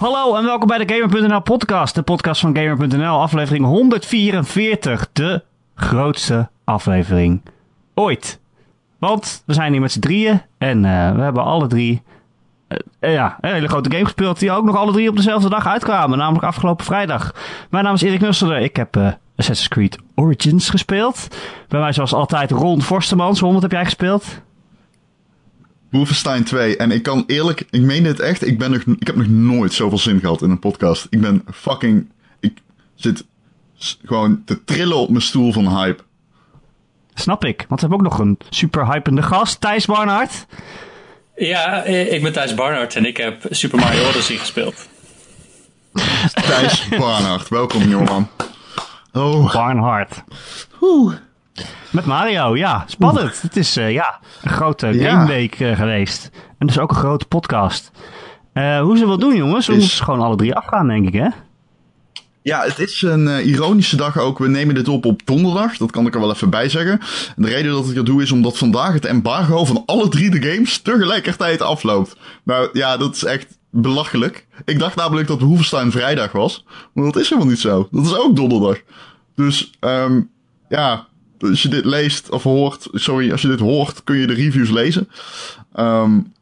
Hallo en welkom bij de Gamer.nl podcast, de podcast van Gamer.nl, aflevering 144, de grootste aflevering ooit. Want we zijn hier met z'n drieën en uh, we hebben alle drie uh, ja, een hele grote game gespeeld die ook nog alle drie op dezelfde dag uitkwamen, namelijk afgelopen vrijdag. Mijn naam is Erik Nusselder, ik heb Assassin's Creed Origins gespeeld. Bij mij zoals altijd Ron Forstemans, Ron, heb jij gespeeld? Wolfenstein 2. En ik kan eerlijk, ik meen dit echt, ik, ben nog, ik heb nog nooit zoveel zin gehad in een podcast. Ik ben fucking, ik zit gewoon te trillen op mijn stoel van hype. Snap ik, want we hebben ook nog een super hypende gast, Thijs Barnhart. Ja, ik ben Thijs Barnhart en ik heb Super Mario Odyssey gespeeld. Thijs Barnhart, welkom jongeman. Oh. Barnhart. Oeh. Met Mario, ja. Spannend. Het is uh, ja, een grote ja. gameweek uh, geweest. En dus ook een grote podcast. Uh, hoe ze wel doen, jongens? We is... moeten gewoon alle drie afgaan, denk ik, hè? Ja, het is een uh, ironische dag ook. We nemen dit op op donderdag. Dat kan ik er wel even bij zeggen. En de reden dat ik dat doe is omdat vandaag het embargo van alle drie de games tegelijkertijd afloopt. Nou ja, dat is echt belachelijk. Ik dacht namelijk dat Wolfenstein vrijdag was. Maar dat is helemaal niet zo. Dat is ook donderdag. Dus um, ja, als je dit leest of hoort, sorry, als je dit hoort, kun je de reviews lezen. Um,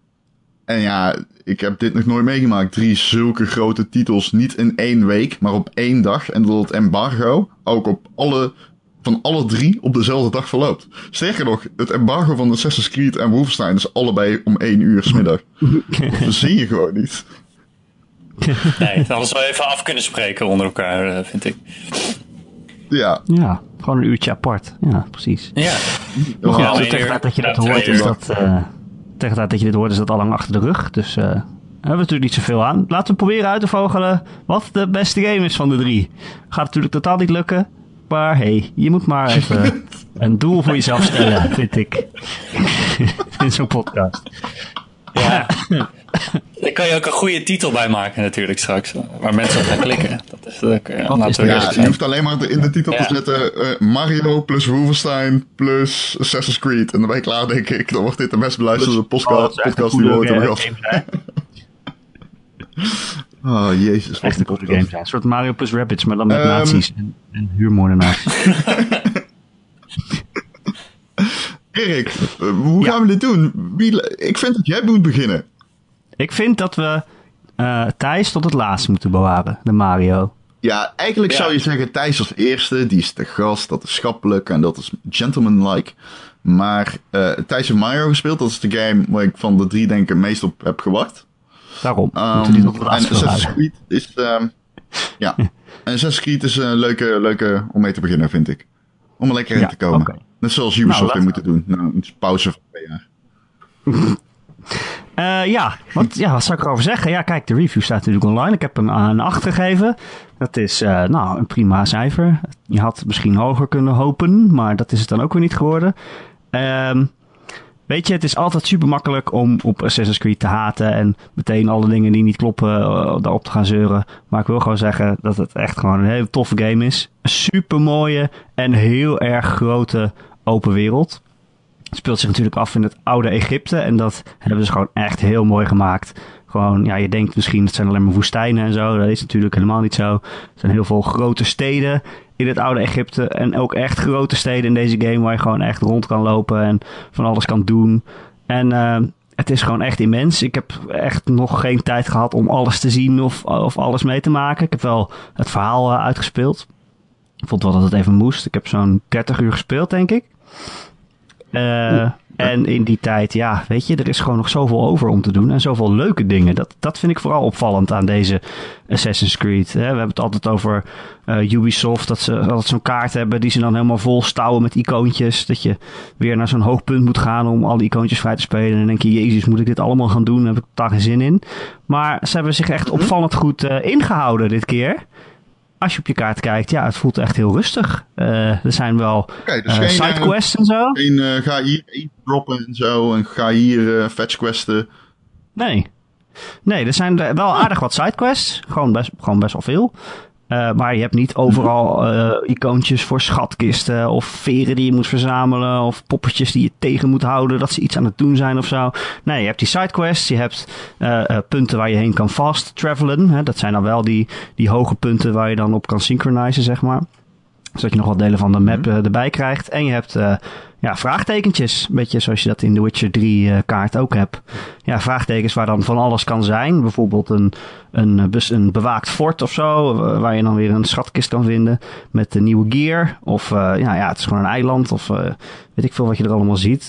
en ja, ik heb dit nog nooit meegemaakt. Drie zulke grote titels, niet in één week, maar op één dag. En dat het embargo ook op alle, van alle drie op dezelfde dag verloopt. Sterker nog, het embargo van Assassin's Creed en Wolfenstein is allebei om één uur smiddag. dat zie je gewoon niet. Nee, hadden ze wel even af kunnen spreken onder elkaar, eh, vind ik. Ja. Ja, gewoon een uurtje apart. Ja, precies. Ja. Maar ja, tegen het dat je dat hoort, is dat... Uh, tegen het dat je dit hoort, is dat al lang achter de rug. Dus uh, hebben we natuurlijk niet zoveel aan. Laten we proberen uit te vogelen wat de beste game is van de drie. Gaat natuurlijk totaal niet lukken. Maar hey, je moet maar even een doel voor jezelf stellen, vind ik. In zo'n podcast. Ja. Daar kan je ook een goede titel bij maken natuurlijk straks. Waar mensen op gaan klikken. Dat is ook uh, ja, Je hoeft alleen maar in de titel ja. te zetten uh, Mario plus Wolfenstein plus Assassin's Creed. En dan ben je klaar denk ik. Dan wordt dit de best beluisterde podcast, podcast die we ooit hebben gehad. Oh, jezus. Echt een goede game zijn. Een soort Mario plus Rabbids, maar dan met um, nazi's en, en huurmoordenaars. Erik, uh, hoe ja. gaan we dit doen? Wie, ik vind dat jij moet beginnen. Ik vind dat we uh, Thijs tot het laatste moeten bewaren, de Mario. Ja, eigenlijk ja. zou je zeggen Thijs als eerste. Die is de gast, dat is schappelijk en dat is gentlemanlike. Maar uh, Thijs heeft Mario gespeeld. Dat is de game waar ik van de drie denk ik het meest op heb gewacht. Daarom. Um, die tot het en Assassin's Creed is... Um, ja, en Assassin's Creed is een leuke, leuke om mee te beginnen, vind ik. Om er lekker in ja, te komen. Okay. Net zoals Ubisoft nou, weer moeten doen. Nou, een pauze van twee jaar. Uh, ja, wat, ja, wat zou ik erover zeggen? Ja, kijk, de review staat natuurlijk online. Ik heb hem een 8 gegeven. Dat is uh, nou, een prima cijfer. Je had misschien hoger kunnen hopen, maar dat is het dan ook weer niet geworden. Um, weet je, het is altijd super makkelijk om op Assassin's Creed te haten en meteen alle dingen die niet kloppen uh, daarop te gaan zeuren. Maar ik wil gewoon zeggen dat het echt gewoon een hele toffe game is. Een super mooie en heel erg grote open wereld. Het speelt zich natuurlijk af in het oude Egypte. En dat hebben ze gewoon echt heel mooi gemaakt. Gewoon, ja, je denkt misschien het zijn alleen maar woestijnen en zo. Dat is natuurlijk helemaal niet zo. Er zijn heel veel grote steden in het oude Egypte. En ook echt grote steden in deze game waar je gewoon echt rond kan lopen en van alles kan doen. En uh, het is gewoon echt immens. Ik heb echt nog geen tijd gehad om alles te zien of, of alles mee te maken. Ik heb wel het verhaal uh, uitgespeeld. Ik vond wel dat het even moest. Ik heb zo'n 30 uur gespeeld, denk ik. Uh, en in die tijd, ja, weet je, er is gewoon nog zoveel over om te doen. En zoveel leuke dingen. Dat, dat vind ik vooral opvallend aan deze Assassin's Creed. Hè. We hebben het altijd over uh, Ubisoft. Dat ze altijd zo'n kaart hebben die ze dan helemaal vol stouwen met icoontjes. Dat je weer naar zo'n hoog punt moet gaan om al die icoontjes vrij te spelen. En dan denk je, jezus, moet ik dit allemaal gaan doen? Daar heb ik daar geen zin in. Maar ze hebben zich echt mhm. opvallend goed uh, ingehouden dit keer als je op je kaart kijkt, ja, het voelt echt heel rustig. Uh, er zijn wel okay, dus uh, sidequests en zo. Geen, uh, ga hier iets droppen en zo. En ga hier fetch questen. Nee. Nee, er zijn wel aardig wat sidequests. Gewoon best, gewoon best wel veel. Uh, maar je hebt niet overal uh, icoontjes voor schatkisten of veren die je moet verzamelen of poppetjes die je tegen moet houden dat ze iets aan het doen zijn of zo. Nee, je hebt die sidequests, je hebt uh, punten waar je heen kan fast travelen. Hè? Dat zijn dan wel die, die hoge punten waar je dan op kan synchronizen, zeg maar. Zodat je nog wat delen van de map uh, erbij krijgt. En je hebt ja, vraagtekentjes. Een beetje zoals je dat in The Witcher 3 uh, kaart ook hebt. Ja, vraagtekens waar dan van alles kan zijn. Bijvoorbeeld een, een, een bewaakt fort of zo. Waar je dan weer een schatkist kan vinden. Met de nieuwe gear. Of ja, ja, het is gewoon een eiland. Of weet ik veel wat je er allemaal ziet.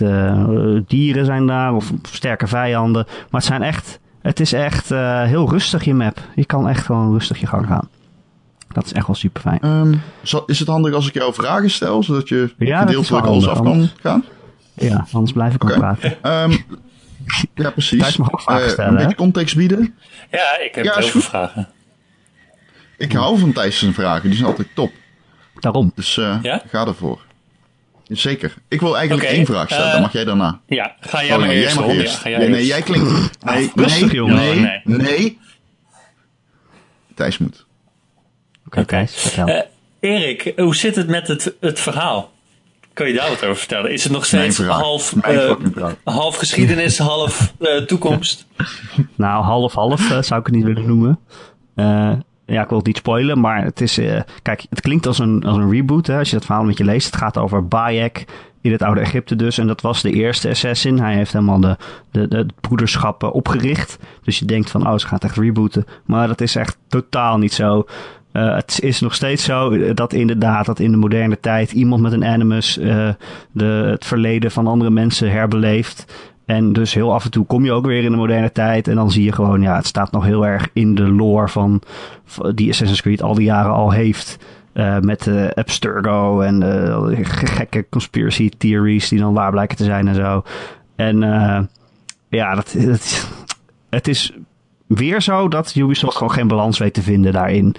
dieren zijn daar. Of sterke vijanden. Maar het zijn echt... Het is echt heel rustig je map. Je kan echt gewoon rustig je gang gaan. Dat is echt wel super fijn. Um, is het handig als ik jou vragen stel, zodat je ja, gedeeltelijk alles af kan gaan? Ja, anders blijf ik okay. ook praten. Um, ja, precies. Thijs mag ook vragen uh, stellen. Een beetje context bieden. Ja, ik heb ja, heel veel vragen. Ik hou van Thijs' vragen, die zijn altijd top. Daarom. Dus uh, ja? ga ervoor. Zeker. Ik wil eigenlijk okay, één vraag stellen, uh, dan mag jij daarna. Ja, ga jij oh, maar eerst. Jij mag eerst. Ja, nee, nee, jij klinkt... Nee, nee, nee, nee, nee. Thijs moet. Oké, okay, vertel. Uh, Erik, hoe zit het met het, het verhaal? Kan je daar wat over vertellen? Is het nog steeds half, uh, half geschiedenis, half uh, toekomst? nou, half-half zou ik het niet willen noemen. ja, ik wil het niet spoilen, maar het is... kijk, het klinkt als een, als een reboot, hè, als je dat verhaal met je leest. Het gaat over Bayek in het oude Egypte dus. En dat was de eerste assassin. Hij heeft helemaal de, de, de broederschappen opgericht. Dus je denkt van, oh, ze gaat echt rebooten. Maar dat is echt totaal niet zo. Uh, het is nog steeds zo dat inderdaad dat in de moderne tijd iemand met een animus uh, de, het verleden van andere mensen herbeleeft. En dus heel af en toe kom je ook weer in de moderne tijd. En dan zie je gewoon, ja, het staat nog heel erg in de lore van, die Assassin's Creed al die jaren al heeft. Uh, met uh, Abstergo en uh, gekke conspiracy theories die dan waar blijken te zijn en zo. En ja, dat, dat, het is weer zo dat Ubisoft gewoon geen balans weet te vinden daarin.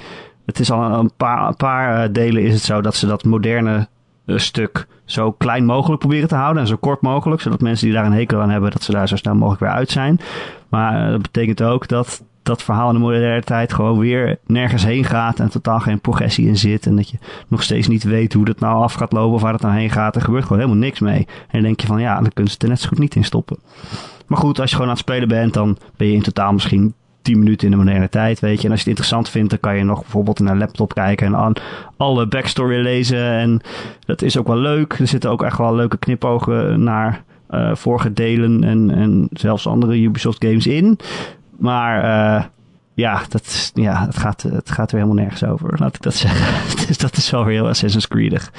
Het is al een paar, paar eh, delen is het zo dat ze dat moderne uh, stuk zo klein mogelijk proberen te houden en zo kort mogelijk, zodat mensen die daar een hekel aan hebben, dat ze daar zo snel mogelijk weer uit zijn. Maar uh, dat betekent ook dat dat verhaal in de moderne tijd gewoon weer nergens heen gaat en totaal geen progressie in zit. En dat je nog steeds niet weet hoe dat nou af gaat lopen of waar het nou heen gaat. Er gebeurt gewoon helemaal niks mee. En dan denk je van ja, dan kunnen ze er net zo goed niet in stoppen. Maar goed, als je gewoon aan het spelen bent, dan ben je in totaal misschien 10 minuten in de moderne tijd, weet je. En als je het interessant vindt, dan kan je nog bijvoorbeeld naar een laptop kijken en aan alle backstory lezen. En dat is ook wel leuk. Er zitten ook echt wel leuke knipogen naar uh, vorige delen en, en zelfs andere Ubisoft games in. Maar uh, ja, dat, ja het, gaat, het gaat er helemaal nergens over, laat ik dat zeggen. dus dat is wel weer heel Assassin's Creedig.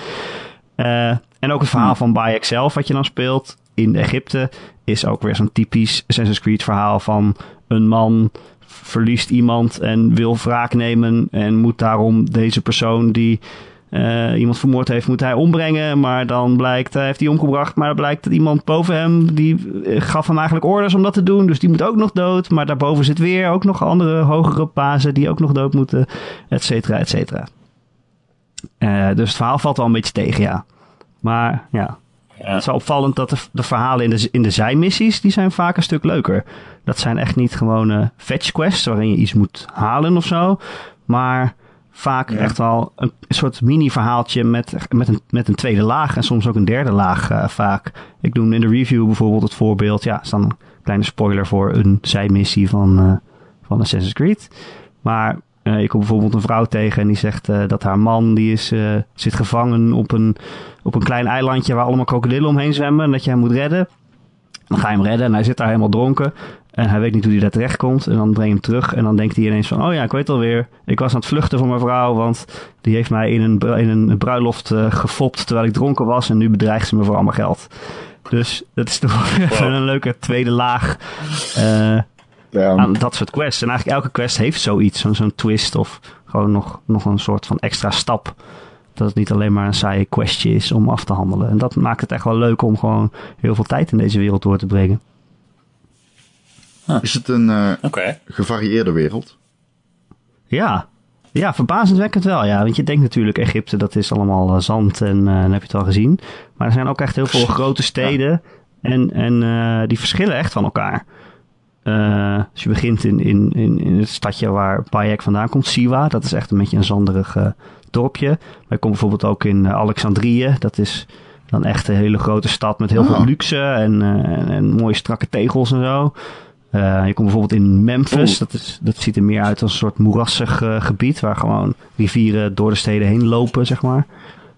Uh, en ook het verhaal van Bayek zelf, wat je dan speelt in Egypte, is ook weer zo'n typisch Assassin's Creed verhaal van een man verliest iemand en wil wraak nemen en moet daarom deze persoon die uh, iemand vermoord heeft, moet hij ombrengen. Maar dan blijkt, hij heeft hij omgebracht, maar dan blijkt dat iemand boven hem, die eh, gaf hem eigenlijk orders om dat te doen. Dus die moet ook nog dood. Maar daarboven zit weer ook nog andere hogere pazen die ook nog dood moeten, et cetera, et cetera. Uh, dus het verhaal valt wel een beetje tegen, ja. Maar ja, het is wel opvallend dat de, de, verhalen in de, in de zijmissies, die zijn vaak een stuk leuker. Dat zijn echt niet gewone fetch quests waarin je iets moet halen of zo. Maar vaak echt wel een, soort mini-verhaaltje met, met, een, met een tweede laag en soms ook een derde laag uh, vaak. Ik noem in de review bijvoorbeeld het voorbeeld, ja, is dan een kleine spoiler voor een zijmissie van, uh, van Assassin's Creed. Maar uh, ik kom bijvoorbeeld een vrouw tegen en die zegt uh, dat haar man die is, uh, zit gevangen op een, op een klein eilandje waar allemaal krokodillen omheen zwemmen en dat je hem moet redden. Dan ga je hem redden en hij zit daar helemaal dronken. En hij weet niet hoe hij daar terecht komt. En dan breng je hem terug. En dan denkt hij ineens van... Oh ja, ik weet alweer. Ik was aan het vluchten voor mijn vrouw. Want die heeft mij in een, in een bruiloft uh, gefopt terwijl ik dronken was. En nu bedreigt ze me voor allemaal geld. Dus dat is toch even een leuke tweede laag. Uh, ja. aan dat soort quests. En eigenlijk elke quest heeft zoiets. Zo'n zo'n twist of gewoon nog, nog een soort van extra stap. Dat het niet alleen maar een saaie questje is om af te handelen. En dat maakt het echt wel leuk om gewoon heel veel tijd in deze wereld door te brengen. Is het een uh, gevarieerde wereld? Ja. Ja, verbazendwekkend wel. Ja, want je denkt natuurlijk Egypte, dat is allemaal uh, zand en uh, dan heb je het al gezien. Maar er zijn ook echt heel veel grote steden. En, en die verschillen echt van elkaar. Uh, dus je begint in, in, in, in het stadje waar Bayek vandaan komt, Siwa. Dat is echt een beetje een zanderig uh, dorpje. Maar je komt bijvoorbeeld ook in Alexandrië. Dat is dan echt een hele grote stad met heel veel oh. luxe en, en, en, mooie strakke tegels en zo. Uh, je komt bijvoorbeeld in Memphis. Dat, is, dat ziet er meer uit als een soort moerassig uh, gebied. Waar gewoon rivieren door de steden heen lopen, zeg maar.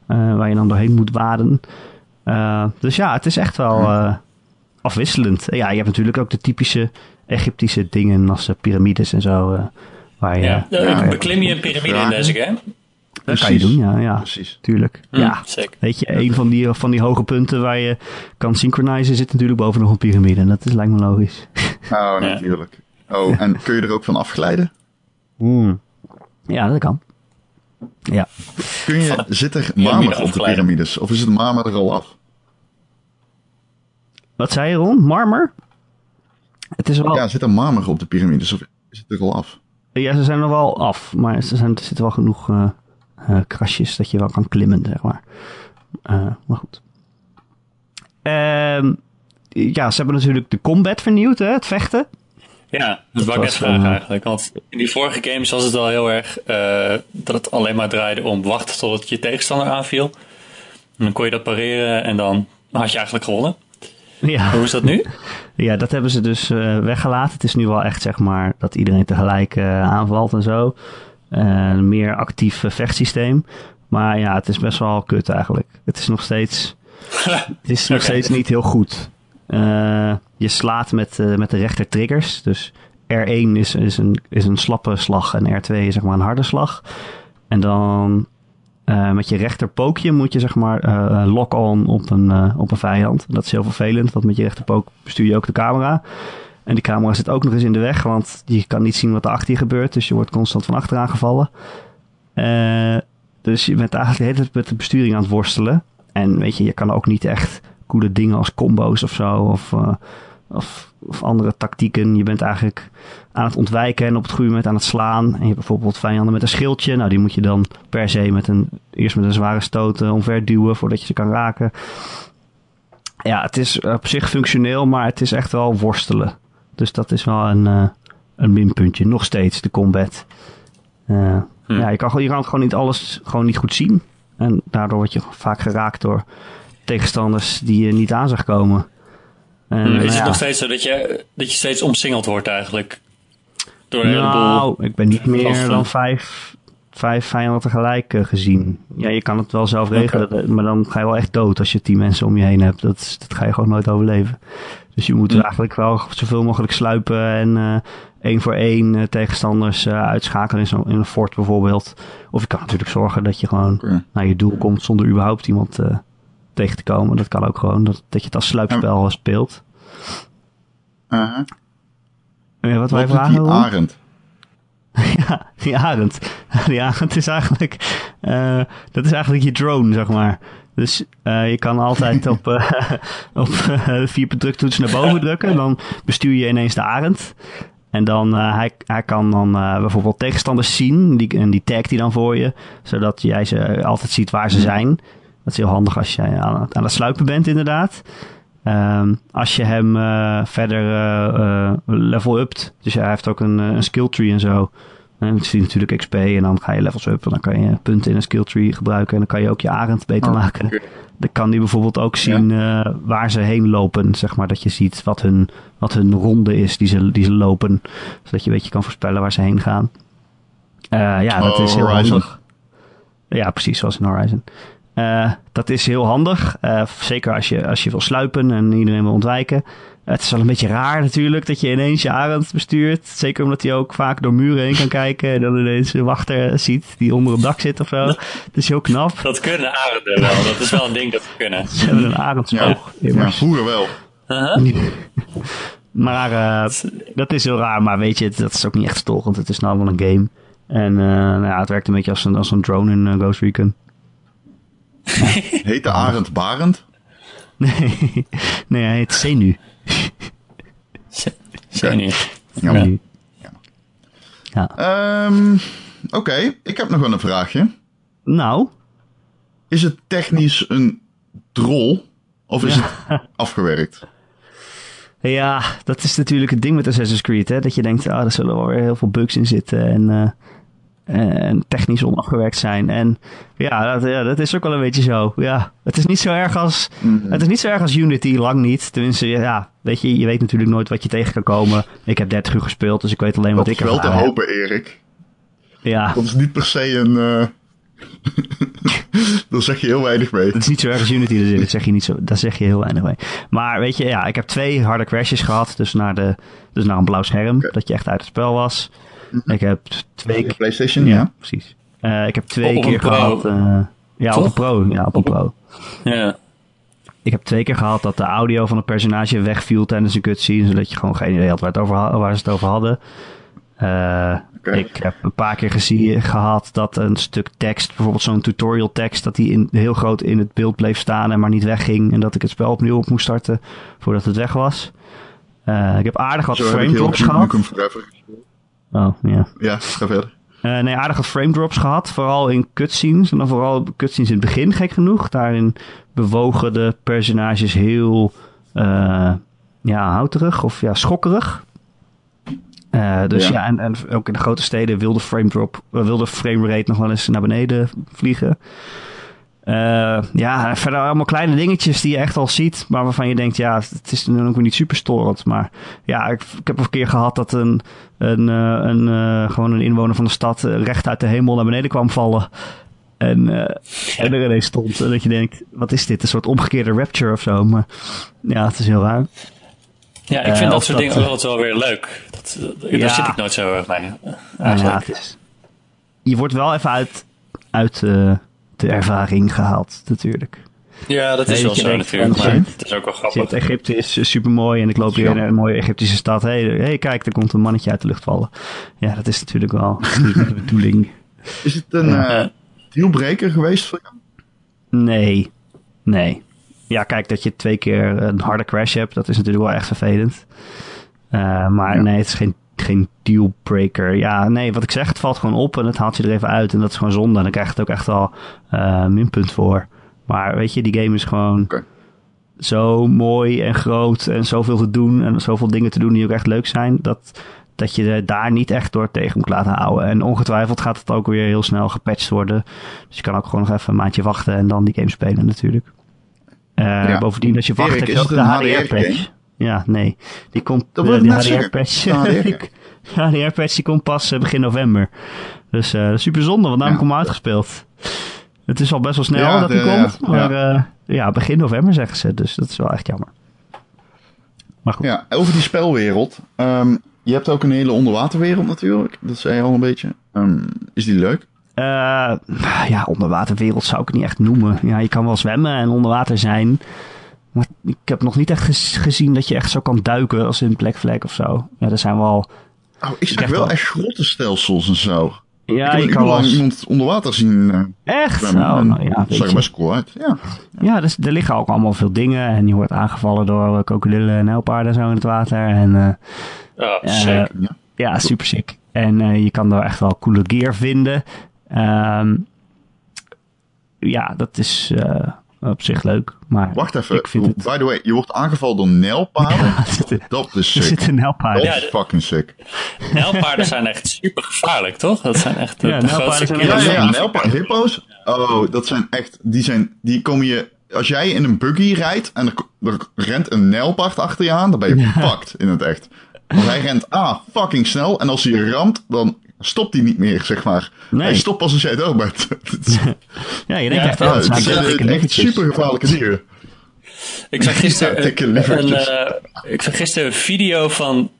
Uh, waar je dan doorheen moet waden. dus ja, het is echt wel afwisselend. Ja, je hebt natuurlijk ook de typische Egyptische dingen als piramides en zo. waar je, ja, ja, beklim je een piramide in deze game? Dat kan je doen, ja. ja Precies. Tuurlijk. Mm, ja, zeker. Weet je, een van die, van die hoge punten waar je kan synchronizen zit natuurlijk boven nog een piramide. En dat is, lijkt me logisch. Oh, natuurlijk. Oh, en kun je er ook van afglijden? Mm. Ja, dat kan. Ja. Kun je, zit er marmer op de piramides? Of is het marmer er al af? Wat zei je, Ron? Marmer? Het is wel... Ja, zit er marmer op de piramides? Of is het er al af? Ja, ze zijn er wel af. Maar er, zijn, er zitten wel genoeg... Uh, krasjes dat je wel kan klimmen, zeg maar. Uh, maar goed. Uh, ja, ze hebben natuurlijk de combat vernieuwd, hè, het vechten. Ja, dat wou ik net vragen eigenlijk. Want in die vorige games was het al heel erg uh, dat het alleen maar draaide om wachten totdat je tegenstander aanviel. En dan kon je dat pareren en dan had je eigenlijk gewonnen. Ja. Hoe is dat nu? Ja, dat hebben ze dus uh, weggelaten. Het is nu wel echt, zeg maar, dat iedereen tegelijk uh, aanvalt en zo. Een meer actief vechtsysteem. Maar ja, het is best wel kut eigenlijk. Het is nog steeds, het is nog steeds niet heel goed. Uh, je slaat met, uh, met de rechter triggers. Dus R1 is, is, een, is een slappe slag en R2 is zeg maar een harde slag. En dan uh, met je rechterpookje moet je zeg maar lock-on op een, op een vijand. Dat is heel vervelend, want met je rechterpook bestuur je ook de camera. En die camera zit ook nog eens in de weg, want je kan niet zien wat er achter je gebeurt. Dus je wordt constant van achteraan gevallen. Uh, dus je bent eigenlijk de hele tijd met de besturing aan het worstelen. En weet je, je kan ook niet echt coole dingen als combo's of zo. Of, uh, of, of, andere tactieken. Je bent eigenlijk aan het ontwijken en op het goede moment aan het slaan. En je hebt bijvoorbeeld vijanden met een schildje. Nou, die moet je dan per se met een, eerst met een zware stoot uh, omver duwen voordat je ze kan raken. Ja, het is op zich functioneel, maar het is echt wel worstelen. Dus dat is wel een, uh, een minpuntje. Nog steeds, de combat. Uh, hm. Ja, je kan, je kan gewoon niet alles gewoon niet goed zien. En daardoor word je vaak geraakt door tegenstanders die je niet aan zag komen. En, hm. Is het ja. nog steeds zo dat je, dat je steeds omsingeld wordt eigenlijk? Door een nou, ik ben niet meer dan vijf, vijf vijanden tegelijk uh, gezien. Ja, je kan het wel zelf regelen, okay. maar dan ga je wel echt dood als je tien mensen om je heen hebt. Dat, dat ga je gewoon nooit overleven. Dus je moet er eigenlijk wel zoveel mogelijk sluipen en uh, één voor één tegenstanders uitschakelen in, zo, in een fort bijvoorbeeld. Of je kan natuurlijk zorgen dat je gewoon okay. naar je doel komt zonder überhaupt iemand tegen te komen. Dat kan ook gewoon, dat, dat je het als sluipspel speelt. -huh. Ja, wat, wij vragen? Die arend? ja, die arend. Die arend is eigenlijk, dat is eigenlijk je drone, zeg maar. Dus uh, je kan altijd op, uh, op vier druktoets naar boven drukken. Dan bestuur je ineens de arend. En dan hij, hij kan dan bijvoorbeeld tegenstanders zien. Die, en die tagt hij dan voor je. Zodat jij ze altijd ziet waar ze zijn. Dat is heel handig als je aan, aan het sluipen bent, inderdaad. Um, als je hem verder level upt. Dus hij heeft ook een, een skill tree en zo. En dan zie je natuurlijk XP en dan ga je levels up. En dan kan je punten in een skill tree gebruiken. En dan kan je ook je arend beter oh, maken. Dan kan die bijvoorbeeld ook zien ja. uh, waar ze heen lopen. Zeg maar dat je ziet wat hun, wat hun ronde is die ze, die ze lopen. Zodat je een beetje kan voorspellen waar ze heen gaan. Uh, ja, dat oh, is heel Horizon. handig. Ja, precies zoals in Horizon. Uh, dat is heel handig. zeker als je, als je wil sluipen en iedereen wil ontwijken. Het is wel een beetje raar natuurlijk dat je ineens je arend bestuurt. Zeker omdat hij ook vaak door muren heen kan kijken. En dan ineens een wachter ziet die onder het dak zit of zo. Dat is heel knap. Dat kunnen arenden wel. Dat is wel een ding dat we kunnen. Ze hebben een arendspoog. Ja, ja, vroeger wel. Uh -huh. maar uh, dat is heel raar. Maar weet je, dat is ook niet echt storend. Het is nou wel een game. En uh, nou ja, het werkt een beetje als een, als een drone in uh, Ghost Recon. Heet de arend Barend? Nee, nee hij heet Zenu. Zenu. Ja. ja. Um, Oké, okay. ik heb nog wel een vraagje. Nou? Is het technisch een drol of is ja. het afgewerkt? Ja, dat is natuurlijk het ding met Assassin's Creed. Hè? Dat je denkt, ah, er zullen wel weer heel veel bugs in zitten. En, uh, en technisch onafgewerkt zijn. En ja dat, ja, dat is ook wel een beetje zo. Ja, het is niet zo erg als, Mhm. het is niet zo erg als Unity, lang niet. Tenminste, ja, weet je, je weet natuurlijk nooit wat je tegen kan komen. Ik heb 30 uur gespeeld, dus ik weet alleen wat Dat ik is wel te heb. hopen, Erik. Ja, Dat is niet per se een... eh Daar zeg je heel weinig mee. Het is niet zo erg als Unity, dus dat zeg je niet zo. Daar zeg je heel weinig mee. Maar weet je, ja, ik heb twee harde crashes gehad. Dus naar, de, dus naar een blauw scherm, dat je echt uit het spel was. Ik heb twee De PlayStation, ja. precies. Eh, ik heb twee Op keer Pro. gehad. eh, ja, op een pro. Ja, op een pro. Ja. Ik heb twee keer gehad dat de audio van een personage wegviel tijdens een cutscene, zodat je gewoon geen idee had waar, het over, waar ze het over hadden. Eh. Ik heb een paar keer gezien, gehad dat een stuk tekst, bijvoorbeeld zo'n tutorial tekst, dat die in, heel groot in het beeld bleef staan en maar niet wegging. En dat ik het spel opnieuw op moest starten voordat het weg was. Eh, ik heb aardig wat frame drops gehad. Oh, ja. Ja, ga verder. Eh, nee, aardig wat frame drops gehad. Vooral in cutscenes. En dan vooral cutscenes in het begin, gek genoeg. Daarin bewogen de personages heel eh, ja, houterig of ja, schokkerig. Eh, dus ja, Ja. en, en ook in de grote steden wilde frame drop, wilde frame rate nog wel eens naar beneden vliegen. Eh, ja, verder allemaal kleine dingetjes die je echt al ziet, maar waarvan je denkt, ja, het is dan ook weer niet super storend. Maar ja, ik, ik heb een keer gehad dat een, een, eh, een, eh, gewoon een inwoner van de stad recht uit de hemel naar beneden kwam vallen. En, en er ineens stond. En dat je denkt, wat is dit? Een soort omgekeerde rapture of zo. Maar ja, het is heel raar. Ja, ik vind dat soort dat, dingen altijd wel weer leuk. Dat, Ja. Daar zit ik nooit zo erg mee. eh, Nou ja, het is, je wordt wel even uit, uit de ervaring gehaald, natuurlijk. Ja, dat is Nee, wel zo natuurlijk. Maar het is ook wel grappig. ziet, Egypte is super mooi en ik loop hier in een mooie Egyptische stad. Hé, hey, hey, kijk, er komt een mannetje uit de lucht vallen. Ja, dat is natuurlijk wel niet de bedoeling. Is het een eh, dealbreaker geweest voor jou? Nee, nee. Ja, kijk, dat je twee keer een harde crash hebt, dat is natuurlijk wel echt vervelend. Eh, maar Ja. nee, het is geen, geen dealbreaker. Ja, nee, wat ik zeg, het valt gewoon op en het haalt je er even uit. En dat is gewoon zonde. En dan krijg je het ook echt wel eh minpunt voor. Maar weet je, die game is gewoon zo mooi en groot en zoveel te doen. En zoveel dingen te doen die ook echt leuk zijn. Dat, dat je daar niet echt door tegen moet laten houden. En ongetwijfeld gaat het ook weer heel snel gepatcht worden. Dus je kan ook gewoon nog even een maandje wachten en dan die game spelen natuurlijk. Eh, Ja. Bovendien, als je wacht, Erik, heb je is ook de HDR-patch. Ja, nee. Die komt, Dat ik die. HDR-patch de HDR-patch die komt pas eh, begin november. Dus eh, super zonde, want daarom Ja. komt uitgespeeld. Het is al best wel snel Ja, dat hij komt. ja. Maar ja. ja, begin november zeggen ze. Dus dat is wel echt jammer. Maar goed. Ja, over die spelwereld. Ehm, je hebt ook een hele onderwaterwereld natuurlijk. Dat zei je al een beetje. Ehm, is die leuk? Ja, onderwaterwereld zou ik het niet echt noemen. Ja, je kan wel zwemmen en onder water zijn. Maar ik heb nog niet echt gez- gezien dat je echt zo kan duiken als in Black Flag of zo. Ja, er zijn wel... Oh, ik zag krijg wel echt grottenstelsels en zo. Ja, ik kan lang iemand onder water zien eh, Echt? Oh, en nou ja, dat zag er best cool uit. Ja. Ja, dus, er liggen ook allemaal veel dingen. En je wordt aangevallen door eh, krokodillen en helpaarden zo in het water. En eh, Oh, sick. ja. ja, super sick. En eh, je kan daar echt wel coole gear vinden. Ehm, ja, dat is eh, op zich leuk. Maar Wacht even. Ik vind het... By the way, je wordt aangevallen door nijlpaarden. Ja, er zitten, Dat is er sick. zitten helpaarden. Dat is fucking sick. Nijlpaarden zijn echt super gevaarlijk, toch? Dat zijn echt de, Ja, de nijlpaarden grootste zijn Ja, ja, ja. Nijlpaarden, hippo's. Oh, dat zijn echt, die zijn, die kom je, als jij in een buggy rijdt en er, er rent een nijlpaard achter je aan, dan ben je fucked in het echt. Want hij rent A, fucking snel, en als hij je ramt, dan stopt hij niet meer, zeg maar. Nee. Hij stopt pas als jij bent. Het is- Ja, je denkt Ja, echt, ja, oh, het het zijn echt super gevaarlijke dieren. Ik zag gisteren, Ja, dikke een, lievertjes. eh, ik zag gisteren een video van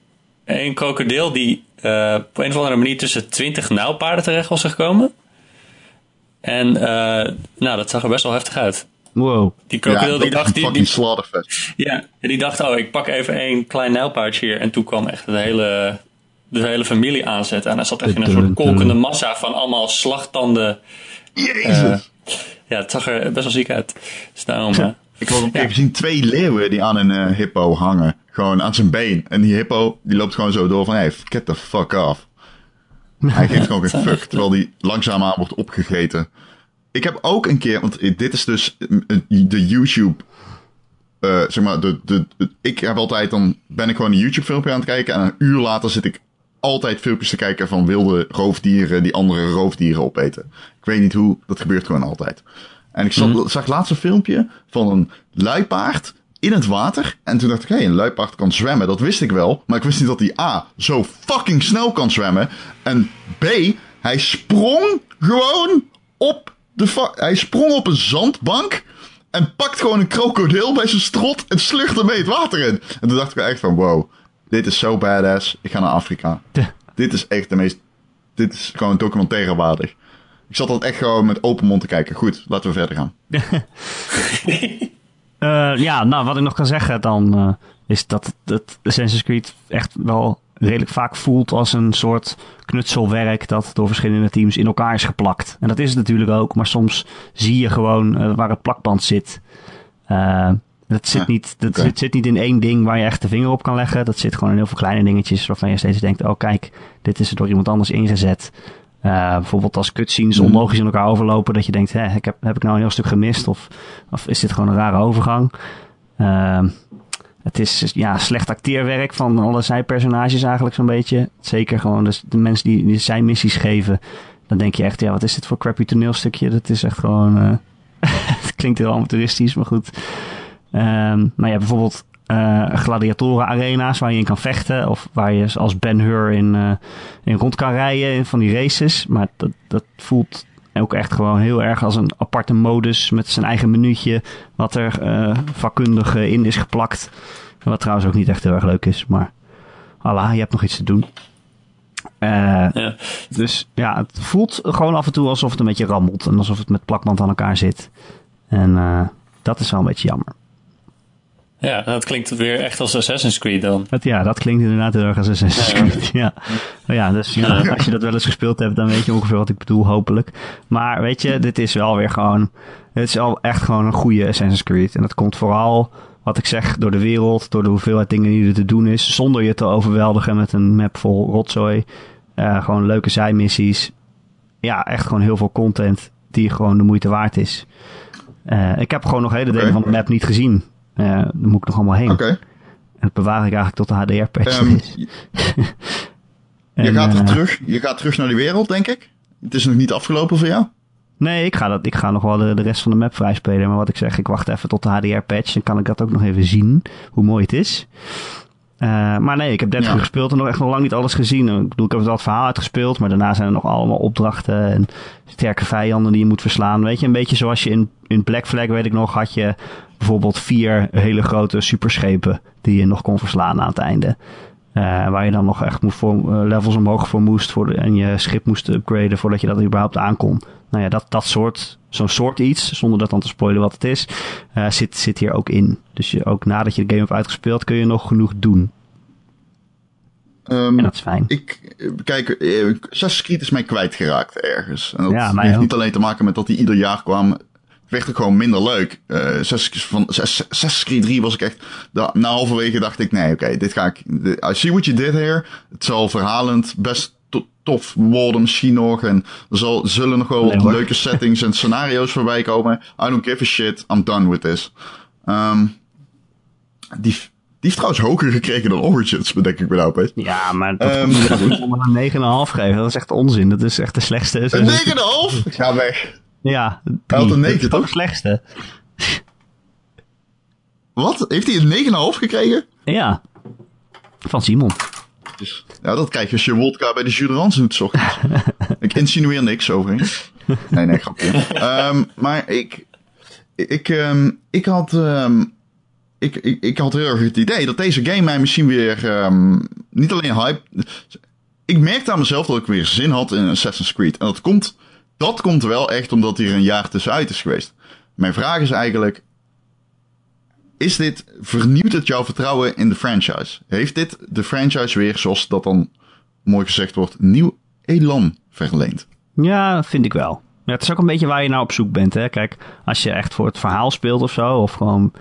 een krokodil die eh, op een of andere manier tussen 20 nijlpaarden terecht was gekomen. En eh, nou, dat zag er best wel heftig uit. Wow. Die krokodil die een dacht, die, die, ja, die dacht, oh, ik pak even één klein nijlpaardje hier. En toen kwam echt de hele, de hele familie aanzetten. En hij zat echt in een soort kolkende massa van allemaal slagtanden. Jezus. Ja, het zag er best wel ziek uit. Dus daarom, eh, Ik had een keer gezien twee leeuwen die aan een eh, hippo hangen. Gewoon aan zijn been. En die hippo die loopt gewoon zo door van, hey, get the fuck off. Hij geeft gewoon geen fuck, terwijl die langzaamaan wordt opgegeten. Ik heb ook een keer, want dit is dus eh, de YouTube eh, zeg maar, de, de, de- ik heb altijd dan, ben ik gewoon een YouTube filmpje aan het kijken en een uur later zit ik altijd filmpjes te kijken van wilde roofdieren die andere roofdieren opeten. Ik weet niet hoe, dat gebeurt gewoon altijd. En ik zag, zag laatst een filmpje van een luipaard in het water. En toen dacht ik, hé, hey, een luipaard kan zwemmen. Dat wist ik wel. Maar ik wist niet dat hij A, zo fucking snel kan zwemmen. En B, hij sprong gewoon op de... Hij sprong op een zandbank. En pakt gewoon een krokodil bij zijn strot en slucht ermee het water in. En toen dacht ik echt van, wow, dit is zo badass. Ik ga naar Afrika. Dit is echt de meest... Dit is gewoon documentaire waardig. Ik zat dat echt gewoon met open mond te kijken. Goed, laten we verder gaan. Eh, ja, nou, wat ik nog kan zeggen dan eh, is dat, dat Assassin's Creed echt wel redelijk vaak voelt als een soort knutselwerk dat door verschillende teams in elkaar is geplakt. En dat is het natuurlijk ook, maar soms zie je gewoon eh, waar het plakband zit. Dat zit, Ja, niet, dat zit, zit niet in één ding waar je echt de vinger op kan leggen. Dat zit gewoon in heel veel kleine dingetjes waarvan je steeds denkt, oh kijk, dit is er door iemand anders ingezet. Eh, bijvoorbeeld als cutscenes Mhm. onlogisch in elkaar overlopen. Dat je denkt, hè, ik heb, heb ik nou een heel stuk gemist? Of, of is dit gewoon een rare overgang? Ehm, het is ja, slecht acteerwerk van alle zijpersonages eigenlijk zo'n beetje. Zeker gewoon dus de mensen die, die zij missies geven. Dan denk je echt, ja, wat is dit voor crappy toneelstukje? Dat is echt gewoon... eh, het klinkt heel amateuristisch, maar goed. Maar ja, bijvoorbeeld eh gladiatoren arena's waar je in kan vechten. Of waar je als Ben Hur in, eh, in rond kan rijden in van die races. Maar dat, dat voelt ook echt gewoon heel erg als een aparte modus met zijn eigen minuutje. Wat er eh, vakkundig eh, in is geplakt. Wat trouwens ook niet echt heel erg leuk is. Maar Allah, je hebt nog iets te doen. Eh, Ja. dus ja, het voelt gewoon af en toe alsof het een beetje rammelt. En alsof het met plakband aan elkaar zit. En eh, dat is wel een beetje jammer. Ja, dat klinkt weer echt als Assassin's Creed dan. Dat, ja, dat klinkt inderdaad heel erg als Assassin's Ja. Creed. Ja. Ja, dus ja, als je dat wel eens gespeeld hebt, dan weet je ongeveer wat ik bedoel, hopelijk. Maar weet je, dit is wel weer gewoon... Het is wel echt gewoon een goede Assassin's Creed. En dat komt vooral, wat ik zeg, door de wereld, door de hoeveelheid dingen die er te doen is. Zonder je te overweldigen met een map vol rotzooi. Eh, gewoon leuke zijmissies. Ja, echt gewoon heel veel content die gewoon de moeite waard is. Eh, ik heb gewoon nog hele delen van de map niet gezien. Eh daar moet ik nog allemaal heen. Oké. En dat bewaar ik eigenlijk tot de HDR-patch Ehm, je gaat er eh, terug, je gaat terug naar die wereld, denk ik. Het is nog niet afgelopen voor jou. Nee, ik ga, dat, ik ga nog wel de, de rest van de map vrijspelen. Maar wat ik zeg, ik wacht even tot de HDR-patch. Dan kan ik dat ook nog even zien, hoe mooi het is. Eh, maar nee, ik heb 30 Ja. uur gespeeld en nog echt nog lang niet alles gezien. Ik bedoel, ik heb wel het verhaal uitgespeeld. Maar daarna zijn er nog allemaal opdrachten en sterke vijanden die je moet verslaan. Weet je, een beetje zoals je in, in Black Flag, weet ik nog, had je bijvoorbeeld vier hele grote superschepen die je nog kon verslaan aan het einde. Eh, waar je dan nog echt voor, eh, levels omhoog voor moest voor de- en je schip moest upgraden voordat je dat überhaupt aankon. Nou ja, dat, dat soort, zo'n soort iets, zonder dat dan te spoilen wat het is, eh, zit, zit hier ook in. Dus je, ook nadat je de game hebt uitgespeeld kun je nog genoeg doen. Ehm, En dat is fijn. ik, kijk, Assassin's Creed is mij kwijtgeraakt ergens. En dat Ja, heeft ook. niet alleen te maken met dat die ieder jaar kwam. Het werd ook gewoon minder leuk. Eh Assassin's, van Assassin's Assassin's Creed 3 was ik echt... da- Na halverwege dacht ik, nee, oké, dit ga ik... dit- I see what you did here. Het zal verhalend best to- tof worden misschien nog. En er zal, zullen nog wel Nee, wat hoor. leuke settings en scenario's voorbij komen. I don't give a shit. I'm done with this. Ehm, die, die heeft trouwens hoger gekregen dan Origins, bedenk ik me nou opeens. Ja, maar dat dat moet maar een 9,5 geven. Dat is echt onzin. Dat is echt de slechtste. Een 9,5? Ik ga weg. Ja, Hij had een drie. 9, Dat is toch de slechtste? Wat? Heeft hij een 9,5 gekregen? Ja. Van Simon. Dus, ja, dat krijg je als je wodka bij de Juderans doet, ochtends. ik insinueer niks, overigens. Nee, nee, grapje. Ehm, maar ik... Ik, ehm, ik had... ehm, ik, ik, ik had heel erg het idee dat deze game mij misschien weer... niet alleen hype... Ik merkte aan mezelf dat ik weer zin had in Assassin's Creed. En dat komt, dat komt wel echt omdat hier een jaar tussenuit is geweest. Mijn vraag is eigenlijk... Is dit, vernieuwt het jouw vertrouwen in de franchise? Heeft dit de franchise weer, zoals dat dan mooi gezegd wordt, nieuw elan verleend? Ja, vind ik wel. Ja, het is ook een beetje waar je nou op zoek bent. Hè? Kijk, als je echt voor het verhaal speelt of zo, of gewoon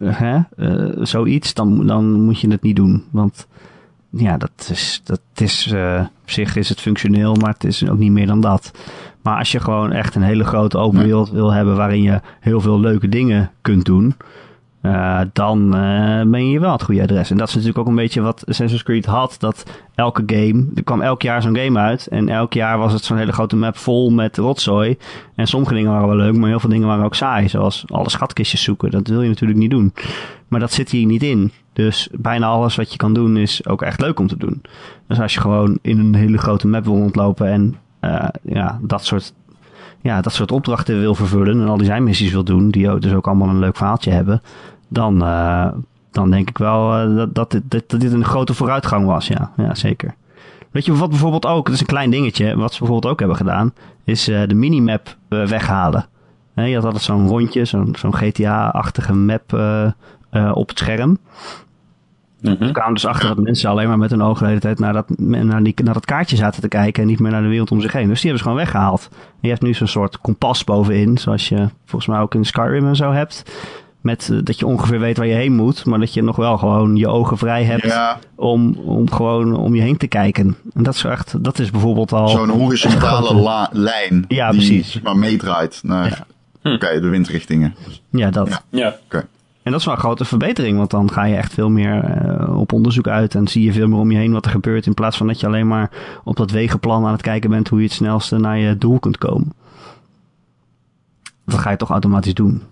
eh, hè, eh, zoiets, dan, dan moet je het niet doen. Want ja, dat is, dat is eh, op zich is het functioneel, maar het is ook niet meer dan dat. Maar als je gewoon echt een hele grote open wereld wil hebben waarin je heel veel leuke dingen kunt doen, uh, dan uh, ben je wel het goede adres. En dat is natuurlijk ook een beetje wat Assassin's Creed had. Dat elke game, er kwam elk jaar zo'n game uit. En elk jaar was het zo'n hele grote map vol met rotzooi. En sommige dingen waren wel leuk, maar heel veel dingen waren ook saai. Zoals alle schatkistjes zoeken. Dat wil je natuurlijk niet doen. Maar dat zit hier niet in. Dus bijna alles wat je kan doen is ook echt leuk om te doen. Dus als je gewoon in een hele grote map wil rondlopen en uh, ja, dat soort ja, dat soort opdrachten wil vervullen en al die zijn missies wil doen, die dus ook allemaal een leuk verhaaltje hebben, dan, uh, dan denk ik wel uh, dat, dat, dit, dat dit een grote vooruitgang was. Ja, ja, zeker. Weet je wat bijvoorbeeld ook, dat is een klein dingetje, wat ze bijvoorbeeld ook hebben gedaan, is uh, de minimap weghalen. je had altijd zo'n rondje, zo'n zo'n GTA-achtige map op het scherm. Mm -hmm. kwamen dus achter dat mensen alleen maar met hun ogen de hele tijd naar dat, naar, die, naar dat kaartje zaten te kijken en niet meer naar de wereld om zich heen. Dus die hebben ze gewoon weggehaald. En je hebt nu zo'n soort kompas bovenin, zoals je volgens mij ook in Skyrim en zo hebt. Met uh, dat je ongeveer weet waar je heen moet, maar dat je nog wel gewoon je ogen vrij hebt ja. om, om gewoon om je heen te kijken. En dat is echt, dat is bijvoorbeeld al. Zo'n horizontale Ja, lijn. die, precies. Maar meedraait naar ja. hm. okay, de windrichtingen. Ja, dat. Ja. ja. Oké. Okay. En dat is wel een grote verbetering, want dan ga je echt veel meer uh, op onderzoek uit en zie je veel meer om je heen wat er gebeurt. In plaats van dat je alleen maar op dat wegenplan aan het kijken bent hoe je het snelste naar je doel kunt komen. Dat ga je toch automatisch doen.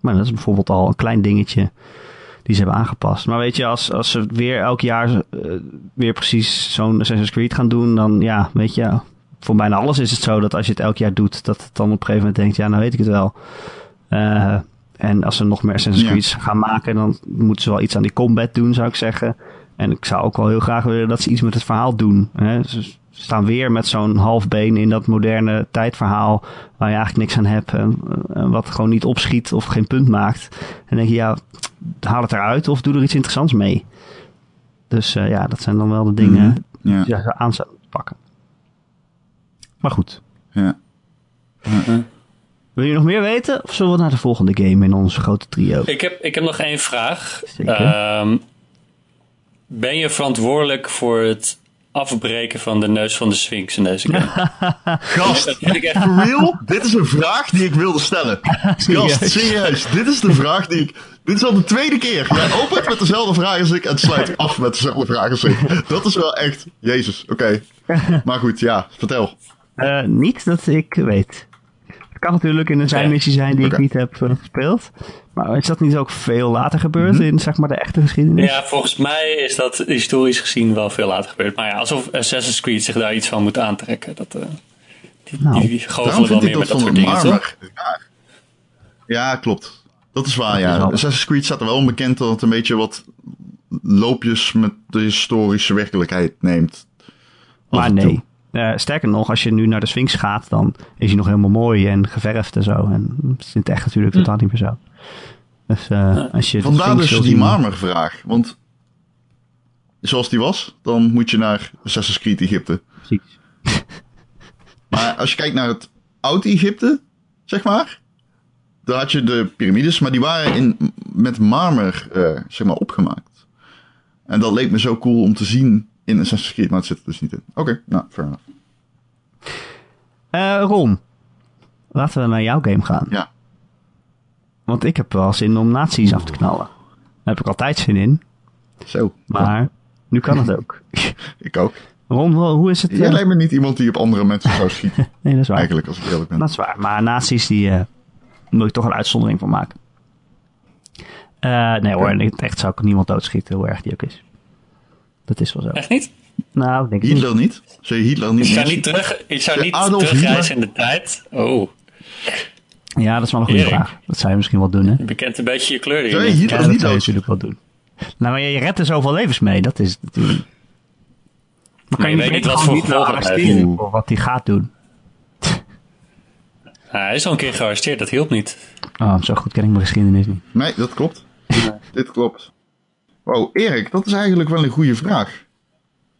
Maar dat is bijvoorbeeld al een klein dingetje die ze hebben aangepast. Maar weet je, als, als ze weer elk jaar uh, weer precies zo'n Assassin's Creed gaan doen, dan ja, weet je, voor bijna alles is het zo dat als je het elk jaar doet, dat het dan op een gegeven moment denkt, ja, nou weet ik het wel. Uh, en als ze nog meer Assassin's Creed gaan maken, dan moeten ze wel iets aan die combat doen, zou ik zeggen. En ik zou ook wel heel graag willen dat ze iets met het verhaal doen. Hè? Ze staan weer met zo'n halfbeen in dat moderne tijdverhaal waar je eigenlijk niks aan hebt. En, en wat gewoon niet opschiet of geen punt maakt. En denk je, ja, haal het eruit of doe er iets interessants mee. Dus uh, ja, dat zijn dan wel de dingen mm -hmm. ja. die ze aan zouden pakken. Maar goed. Ja. ja. Wil je nog meer weten? Of zullen we naar de volgende game in onze grote trio? Ik heb, ik heb nog één vraag. Um, ben je verantwoordelijk voor het afbreken van de neus van de Sphinx in deze game? Gast, ik echt real? Dit is een vraag die ik wilde stellen. Gast, serieus. Dit is de vraag die ik... Dit is al de tweede keer. Jij opent met dezelfde vraag als ik en sluit af met dezelfde vraag als ik. Dat is wel echt... Jezus, oké. Okay. Maar goed, ja, vertel. Uh, niet dat ik weet. Het kan natuurlijk in een zijmissie zijn die okay. ik niet heb uh, gespeeld. Maar is dat niet ook veel later gebeurd mm -hmm. in zeg maar, de echte geschiedenis? Ja, volgens mij is dat historisch gezien wel veel later gebeurd. Maar ja, alsof Assassin's Creed zich daar iets van moet aantrekken. Dat, uh, die, nou, die goochelen wel meer met dat soort dingen, toch? Ja. ja, klopt. Dat is waar, ja. Assassin's Creed staat er wel onbekend dat het een beetje wat loopjes met de historische werkelijkheid neemt. Maar nee. Uh, sterker nog, als je nu naar de Sphinx gaat, dan is hij nog helemaal mooi en geverfd en zo. En dat is in het echt natuurlijk totaal niet meer zo. Dus, uh, als je Vandaar dus die marmervraag. Want zoals die was, dan moet je naar Assassin's Creed Egypte. Precies. maar als je kijkt naar het oud-Egypte, zeg maar. Daar had je de piramides, maar die waren in, met marmer uh, zeg maar, opgemaakt. En dat leek me zo cool om te zien in Assassin's Creed, maar het zit er dus niet in. Oké, okay, nou, fair enough. Uh, Ron, laten we naar jouw game gaan. Ja. Want ik heb wel zin om nazi's af te knallen. Daar heb ik altijd zin in. Zo. Maar nu kan het ook. ik ook. Ron, hoe is het? Jij lijkt me niet iemand die op andere mensen zou schieten. nee, dat is waar. Eigenlijk, als ik eerlijk ben. Dat is waar. Maar nazi's, die uh, moet ik toch een uitzondering van maken. Uh, nee hoor, echt zou ik niemand doodschieten, hoe erg die ook is. Dat is wel zo. Echt niet? Nou, ik denk Hitler niet. Zou je Hitler niet Ik zou niet, terug, ik zou niet terugreizen in de tijd. Oh. Ja, dat is wel een goede Erik. vraag. Dat zou je misschien wel doen, hè? Je bekent een beetje je kleur Zou je. Hitler Ja, dat niet zou je dood? natuurlijk wel doen. Nou, maar je redt er zoveel levens mee. Dat is natuurlijk. Maar kan Maar je niet niet wat gewoon voor Hitler arresteren voor wat hij gaat doen? Hij is al een keer gearresteerd, dat hielp niet. Oh, zo goed ken ik mijn geschiedenis niet. Nee, dat klopt. Dit klopt. Wow, Erik, dat is eigenlijk wel een goede vraag.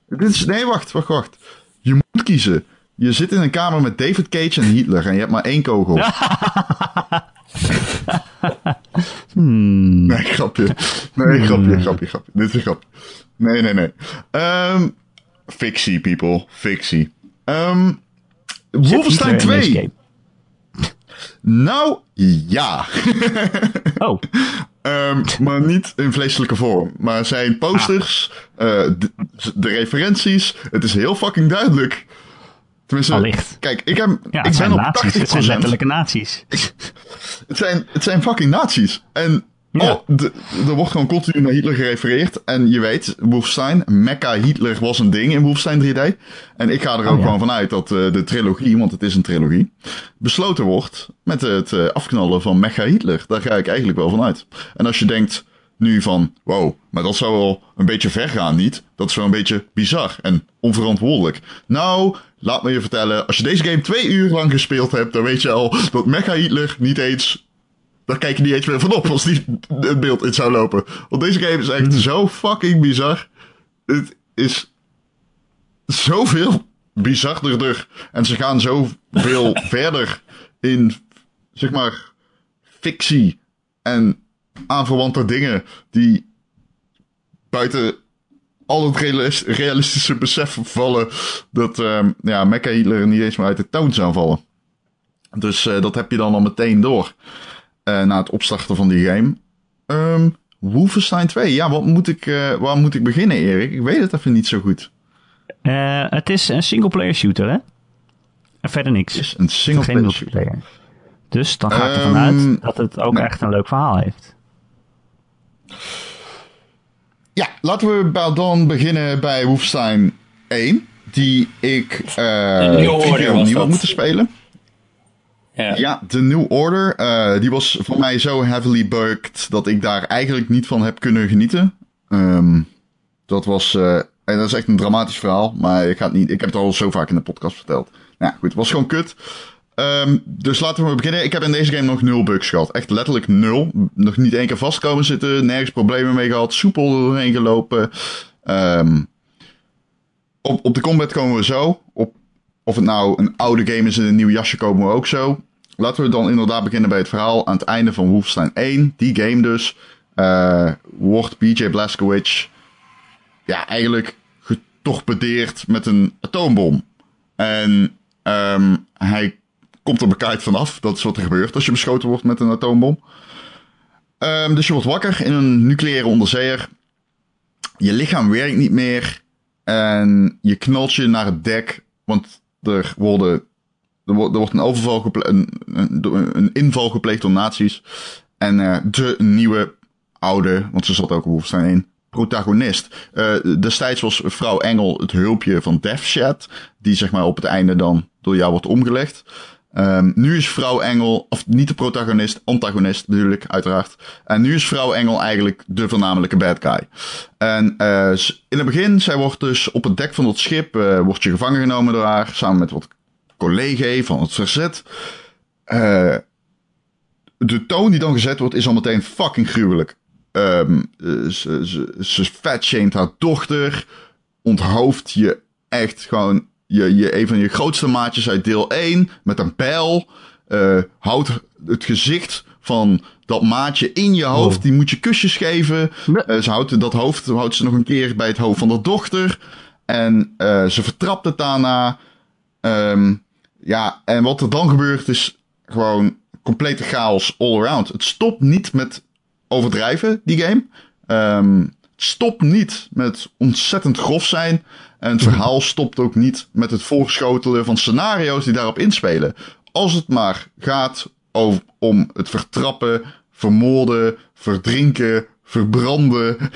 Dit is, nee, wacht, wacht, wacht. Je moet kiezen. Je zit in een kamer met David Cage en Hitler en je hebt maar één kogel. Hmm. Nee, grapje. Nee, grapje, grapje, grapje. Dit is een grapje. Nee, nee, nee. Ehm fictie, people. Fictie. Ehm Zit Wolfenstein Hitler in deze 2. Nou, ja. Oh, Ehm, maar niet in vleeselijke vorm. Maar zijn posters, eh, de, de referenties, het is heel fucking duidelijk. Tenminste, Allicht. kijk, ik, heb, ja, ik het zijn ben op nazi's. 80%. Het zijn letterlijke nazi's. Het zijn, het zijn fucking nazi's. En Ja. oh, er wordt gewoon continu naar Hitler gerefereerd. En je weet, Wolfenstein, Mecca Hitler was een ding in Wolfenstein 3D. En ik ga er ook Oh, ja. gewoon vanuit dat eh, de trilogie, want het is een trilogie, besloten wordt met het eh, afknallen van Mecca Hitler. Daar ga ik eigenlijk wel van uit. En als je denkt nu van, wow, maar dat zou wel een beetje ver gaan, niet? Dat is wel een beetje bizar en onverantwoordelijk. Nou, laat me je vertellen, als je deze game twee uur lang gespeeld hebt, dan weet je al dat Mecca Hitler niet eens daar kijk je niet eens meer van op als die het beeld in zou lopen. Want deze game is echt zo fucking bizar. Het is zoveel bizarder. En ze gaan zoveel verder in, zeg maar, fictie en aanverwante dingen die buiten al het realis- realistische besef vallen dat ehm ja, Mecha Hitler niet eens meer uit de toon zou vallen. Dus eh, dat heb je dan al meteen door eh, na het opstarten van die game. Ehm Wolfenstein 2, ja, wat moet ik, eh, waar moet ik beginnen, Erik? Ik weet het even niet zo goed. Eh, het is een single-player shooter, hè? En verder niks. Het is een single player shooter. Dus dan ga ik ervan Ehm, uit dat het ook nee. echt een leuk verhaal heeft. Ja, laten we bij- dan beginnen bij Wolfenstein 1. Die ik eh keer was opnieuw had moeten spelen. Ja. De New Order, eh, die was voor mij zo heavily bugged dat ik daar eigenlijk niet van heb kunnen genieten. Ehm, dat was, eh, en dat is echt een dramatisch verhaal, maar ik, ga het niet, ik heb het al zo vaak in de podcast verteld. Nou ja, goed, het was gewoon kut. Ehm, dus laten we beginnen. Ik heb in deze game nog nul bugs gehad. Echt letterlijk nul. Nog niet één keer vastkomen zitten. Nergens problemen mee gehad. Soepel doorheen gelopen. Ehm, op, op de combat komen we zo. Op, of het nou een oude game is en een nieuw jasje komen we ook zo. Laten we dan inderdaad beginnen bij het verhaal. Aan het einde van Wolfenstein 1. Die game dus. eh, wordt BJ Blazkowicz ja, eigenlijk getorpedeerd met een atoombom. En ehm, hij komt er bekijkt vanaf. Dat is wat er gebeurt als je beschoten wordt met een atoombom. Ehm, dus je wordt wakker in een nucleaire onderzeeër. Je lichaam werkt niet meer. En je knalt je naar het dek. Want er, worden, er, wordt, een, overval geple- een, een, een inval gepleegd door nazi's. En eh, de nieuwe oude, want ze zat ook Wolfenstein 1, protagonist. Eh, destijds was vrouw Engel het hulpje van Deathshed, die zeg maar op het einde dan door jou wordt omgelegd. Ehm, nu is vrouw Engel, of niet de protagonist, antagonist natuurlijk, uiteraard. En nu is vrouw Engel eigenlijk de voornamelijke bad guy. En eh, in het begin, zij wordt dus op het dek van het schip, wordt je gevangen genomen door haar, samen met wat collega's van het verzet. Eh, de toon die dan gezet wordt, is al meteen fucking gruwelijk. Ehm, eh, ze, ze, ze fatshamed haar dochter. Onthoofd je echt gewoon je, je, een van je grootste maatjes uit deel 1 met een pijl. eh houdt het gezicht van dat maatje in je hoofd. Wow. Die moet je kusjes geven. Ze houdt dat hoofd houdt ze nog een keer bij het hoofd van de dochter. En ze vertrapt het daarna. Ehm, ja, en wat er dan gebeurt is gewoon complete chaos all around. Het stopt niet met overdrijven, die game. Ehm, het stopt niet met ontzettend grof zijn. En het verhaal stopt ook niet met het voorschotelen van scenario's die daarop inspelen. Als het maar gaat over, om het vertrappen, vermoorden, verdrinken, verbranden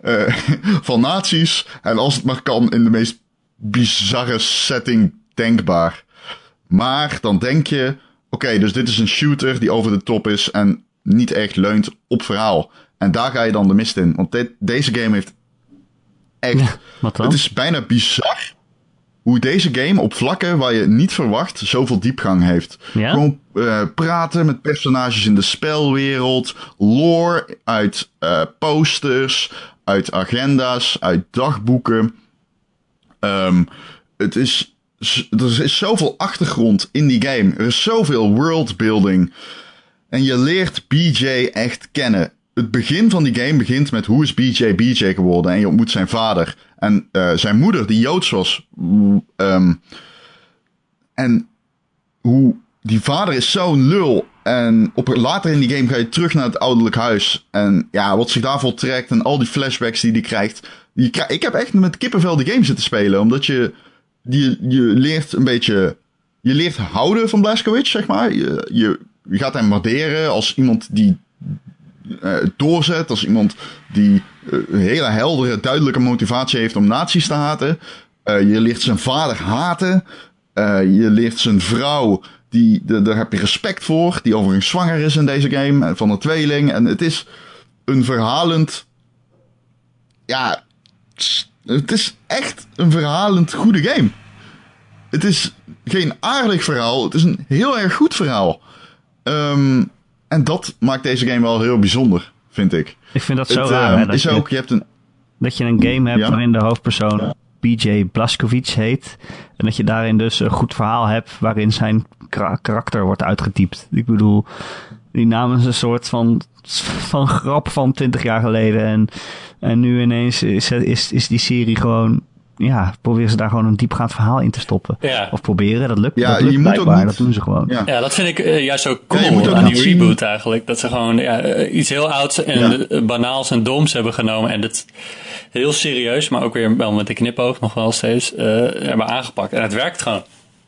eh, van nazi's. En als het maar kan in de meest bizarre setting denkbaar. Maar dan denk je, oké, dus dit is een shooter die over de top is en niet echt leunt op verhaal. En daar ga je dan de mist in. Want dit, deze game heeft echt... Ja, wat dan? Het is bijna bizar hoe deze game op vlakken waar je niet verwacht zoveel diepgang heeft. Ja? Gewoon eh, praten met personages in de spelwereld, lore uit eh, posters, uit agenda's, uit dagboeken. Ehm, het is, er is zoveel achtergrond in die game. Er is zoveel worldbuilding. En je leert BJ echt kennen. Het begin van die game begint met hoe is BJ BJ geworden. En je ontmoet zijn vader. En eh, zijn moeder, die Joods was. Ehm, en hoe die vader is zo'n lul. En op, later in die game ga je terug naar het ouderlijk huis. En ja, wat zich daarvoor trekt en al die flashbacks die hij krijgt. Ik heb echt met kippenvel de game zitten spelen. Omdat je, je, je leert een beetje... Je leert houden van Blazkowicz, zeg maar. Je, je, gaat hem waarderen als iemand die uh, doorzet. Als iemand die een hele heldere, duidelijke motivatie heeft om nazi's te haten. Uh, je leert zijn vader haten. je leert zijn vrouw die, de, daar heb je respect voor. Die overigens zwanger is in deze game. Van een tweeling. En het is een verhalend. Ja. Het is echt een verhalend goede game. Het is geen aardig verhaal. Het is een heel erg goed verhaal. Um, en dat maakt deze game wel heel bijzonder, vind ik. Ik vind dat zo het, raar. Uh, is je, ook, je hebt een... Dat je een game hebt waarin de hoofdpersoon BJ Blazkowicz heet. En dat je daarin dus een goed verhaal hebt waarin zijn karakter wordt uitgetypt. Ik bedoel, die naam is een soort van, van grap van 20 jaar geleden. En, en nu ineens is, is, is die serie gewoon ja, proberen ze daar gewoon een diepgaand verhaal in te stoppen. Ja. Of proberen, dat lukt, ja, dat lukt je moet ook niet... dat doen ze gewoon. Ja, ja dat vind ik uh, juist zo cool ja, aan die reboot eigenlijk. Dat ze gewoon ja, eh, iets heel ouds en banaals en doms hebben genomen en dat heel serieus, maar ook weer wel met de knipoog nog wel steeds, uh, hebben aangepakt. En het werkt gewoon,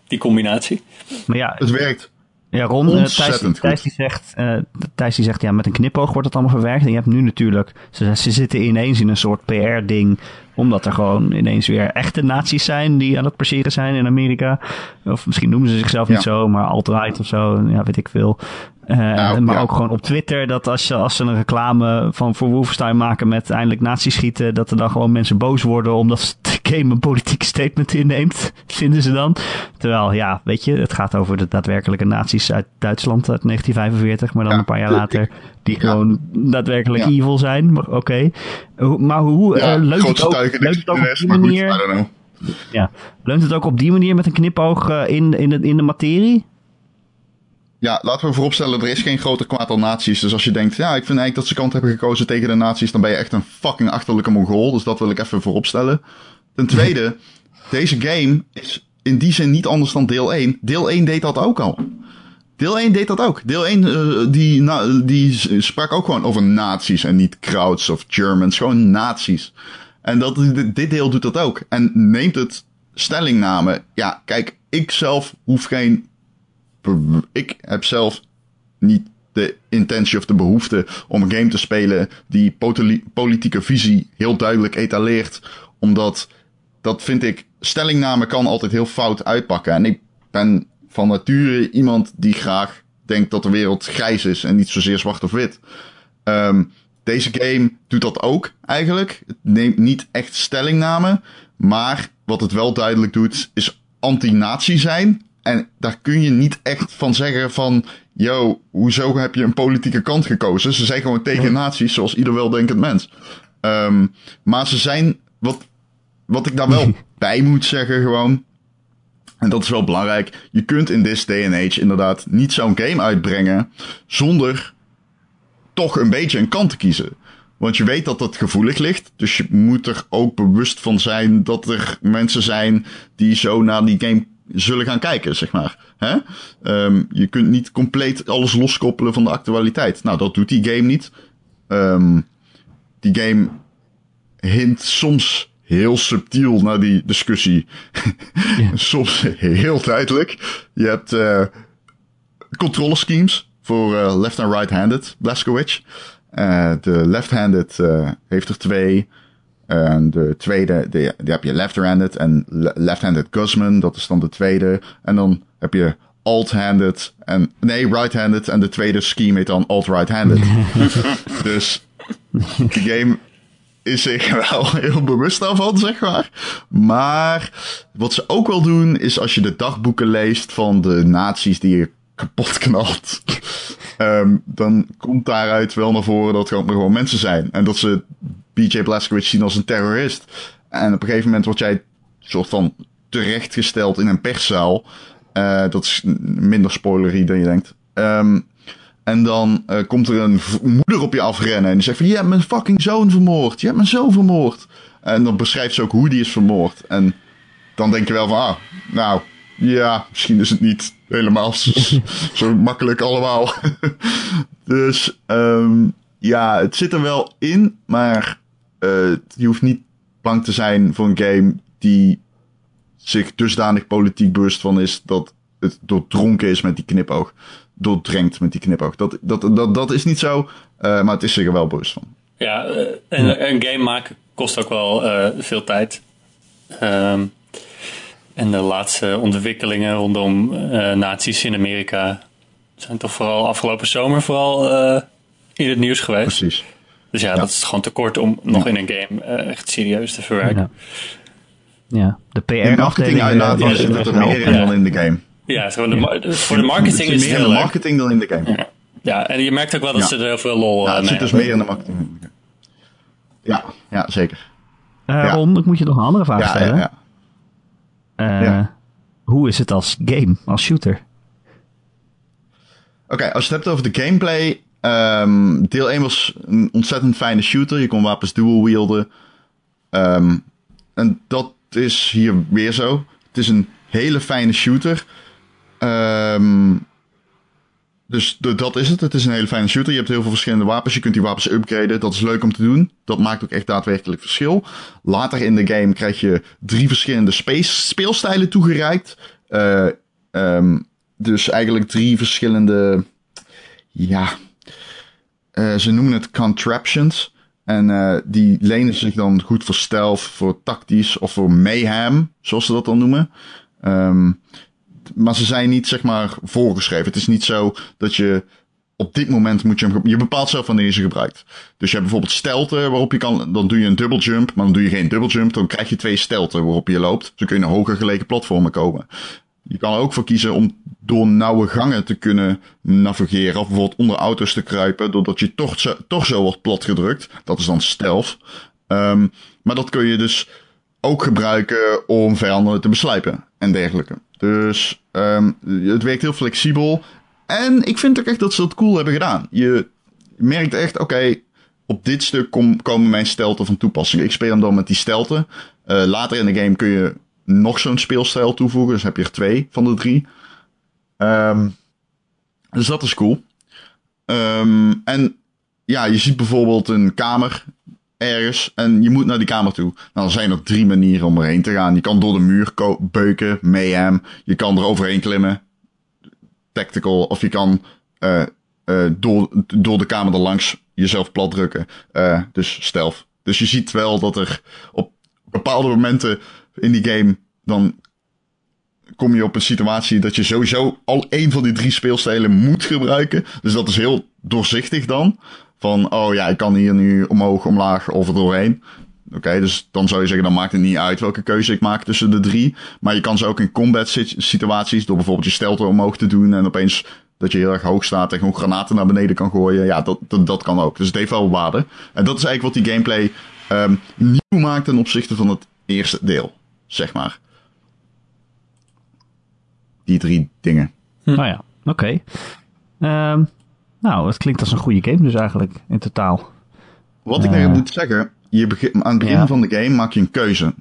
die combinatie. Maar ja, het werkt. Ja, Ron, uh, Thijs, Thijs, die zegt, uh, Thijs die zegt, ja, met een knipoog wordt het allemaal verwerkt. En je hebt nu natuurlijk, ze, ze zitten ineens in een soort PR-ding, omdat er gewoon ineens weer echte nazi's zijn die aan het passeren zijn in Amerika. Of misschien noemen ze zichzelf niet zo, maar alt-right of zo, ja, weet ik veel. Uh, nou, maar ook gewoon op Twitter, dat als, je, als ze een reclame van voor Wolfenstein maken met eindelijk nazi schieten, dat er dan gewoon mensen boos worden omdat de game een politiek statement inneemt, vinden ze dan. Terwijl, ja, weet je, het gaat over de daadwerkelijke nazi's uit Duitsland uit 1945, maar dan een paar jaar later, die gewoon daadwerkelijk evil zijn. Oké. Okay. Maar hoe uh, leunt, het ook, leunt het ook op die manier? Ja, leunt het ook op die manier met een knipoog uh, in, in, de, in de materie? Ja, laten we vooropstellen, er is geen groter kwaad dan nazi's. Dus als je denkt, ja, ik vind eigenlijk dat ze kant hebben gekozen tegen de nazi's, dan ben je echt een fucking achterlijke mongool. Dus dat wil ik even vooropstellen. Ten tweede, deze game is in die zin niet anders dan deel 1. Deel 1 deed dat ook al. Deel 1 deed dat ook. Deel 1 uh, eh, die, na, die sprak ook gewoon over nazi's en niet crowds of Germans. Gewoon nazi's. En dat, dit deel doet dat ook. En neemt het stellingname. Ja, kijk, ik zelf hoef geen ik heb zelf niet de intentie of de behoefte om een game te spelen die politieke visie heel duidelijk etaleert. Omdat dat vind ik, stellingname kan altijd heel fout uitpakken. En ik ben van nature iemand die graag denkt dat de wereld grijs is en niet zozeer zwart of wit. Um, deze game doet dat ook eigenlijk. Het neemt niet echt stellingname. Maar wat het wel duidelijk doet, is anti-nazi zijn. En daar kun je niet echt van zeggen van... Yo, hoezo heb je een politieke kant gekozen? Ze zijn gewoon tegen nazi's, zoals ieder weldenkend mens. Um, maar ze zijn... Wat, wat ik daar wel bij moet zeggen gewoon... En dat is wel belangrijk. Je kunt in this day and age inderdaad niet zo'n game uitbrengen... zonder toch een beetje een kant te kiezen. Want je weet dat dat gevoelig ligt. Dus je moet er ook bewust van zijn dat er mensen zijn die zo naar die game zullen gaan kijken, zeg maar. Hè? Um, je kunt niet compleet alles loskoppelen van de actualiteit. Nou, dat doet die game niet. Um, die game hint soms heel subtiel naar die discussie. Ja. soms heel duidelijk. Je hebt uh, control schemes voor uh, left en right-handed Blazkowicz. Uh, de left-handed heeft er twee. En de tweede, die, die heb je left-handed en left-handed Guzman, dat is dan de tweede. En dan heb je alt-handed en, nee, right-handed en de tweede scheme heet dan alt-right-handed. dus de game is zich wel heel bewust daarvan, zeg maar. Maar wat ze ook wel doen, is als je de dagboeken leest van de nazi's die je kapot knalt. um, dan komt daaruit wel naar voren dat er gewoon mensen zijn. En dat ze BJ Blazkowicz zien als een terrorist. En op een gegeven moment word jij soort van terechtgesteld in een perszaal. Uh, dat is minder spoilery dan je denkt. Um, en dan uh, komt er een moeder op je afrennen en die zegt van... Je hebt mijn fucking zoon vermoord. Je hebt mijn zoon vermoord. En dan beschrijft ze ook hoe die is vermoord. En dan denk je wel van... Ah, nou, ja, misschien is het niet helemaal zo, zo makkelijk allemaal. dus um, ja, het zit er wel in, maar uh, je hoeft niet bang te zijn voor een game die zich dusdanig politiek bewust van is dat het doordronken is met die knipoog. Doordrenkt met die knipoog. Dat, dat, dat, dat is niet zo, uh, maar het is zich er wel bewust van. Ja, uh, en een game maken kost ook wel uh, veel tijd. Um, en de laatste ontwikkelingen rondom uh, nazi's in Amerika zijn toch vooral afgelopen zomer vooral in het nieuws geweest. Precies. Dus ja, ja, dat is gewoon te kort om nog in een game echt serieus te verwerken. Ja, ja. de PR-afdeling... Ja, zit er meer in dan in de game. Ja, zo de, voor de marketing is het meer in de marketing dan in de game. Ja. en je merkt ook wel dat ze er heel veel lol ja, aan het zit dus meer in de marketing. Ja, ja zeker. Uh, Ja. Ron, ik moet je nog een andere vraag Ja, stellen. ja, ja. Eh, Ja. Hoe is het als game, als shooter? Oké, als je het hebt over de gameplay. Ehm, deel 1 was een ontzettend fijne shooter. Je kon wapens dual wielden. Ehm, en dat is hier weer zo. Het is een hele fijne shooter. Ehm, dus dat is het. Het is een hele fijne shooter. Je hebt heel veel verschillende wapens. Je kunt die wapens upgraden. Dat is leuk om te doen. Dat maakt ook echt daadwerkelijk verschil. Later in de game krijg je drie verschillende space speelstijlen toegereikt. Eh, dus eigenlijk drie verschillende. Ja. Eh, ze noemen het contraptions. En eh, die lenen zich dan goed voor stealth, voor tactisch of voor mayhem, zoals ze dat dan noemen. Ehm, maar ze zijn niet, zeg maar, voorgeschreven. Het is niet zo dat je op dit moment moet je hem... Je bepaalt zelf wanneer je ze gebruikt. Dus je hebt bijvoorbeeld stelten waarop je kan... Dan doe je een double jump, maar dan doe je geen double jump. Dan krijg je twee stelten waarop je loopt. Zo kun je naar hoger gelegen platformen komen. Je kan er ook voor kiezen om door nauwe gangen te kunnen navigeren. Of bijvoorbeeld onder auto's te kruipen. Doordat je toch zo, wordt platgedrukt. Dat is dan stealth. Ehm, maar dat kun je dus ook gebruiken om vijanden te beslijpen en dergelijke. Dus ehm, het werkt heel flexibel. En ik vind ook echt dat ze dat cool hebben gedaan. Je merkt echt, oké, op dit stuk kom- komen mijn stelten van toepassing. Ik speel hem dan met die stelten. Eh, later in de game kun je nog zo'n speelstijl toevoegen. Dus heb je er twee van de drie. Ehm, dus dat is cool. Ehm, en ja, je ziet bijvoorbeeld een kamer ergens en je moet naar die kamer toe. Nou, dan zijn er drie manieren om erheen te gaan. Je kan door de muur beuken, mayhem. Je kan er overheen klimmen, tactical. Of je kan eh, eh, door, door de kamer er langs jezelf plat drukken. Eh, dus stealth. Dus je ziet wel dat er op bepaalde momenten in die game dan kom je op een situatie dat je sowieso al één van die drie speelstijlen moet gebruiken. Dus dat is heel doorzichtig dan. Van, oh ja, ik kan hier nu omhoog, omlaag of er doorheen. Oké, dus dan zou je zeggen, dan maakt het niet uit welke keuze ik maak tussen de drie. Maar je kan ze ook in combat sit- situaties, door bijvoorbeeld je stelte omhoog te doen en opeens dat je heel erg hoog staat en gewoon granaten naar beneden kan gooien. Ja, dat, dat, dat kan ook. Dus het heeft wel waarde. En dat is eigenlijk wat die gameplay ehm, nieuw maakt ten opzichte van het eerste deel, zeg maar. Die drie dingen. Nou ja, oké. Ehm, nou, het klinkt als een goede game dus eigenlijk, in totaal. Wat ik Eh. nog moet zeggen, je begin, aan het begin Ja. van de game maak je een keuze.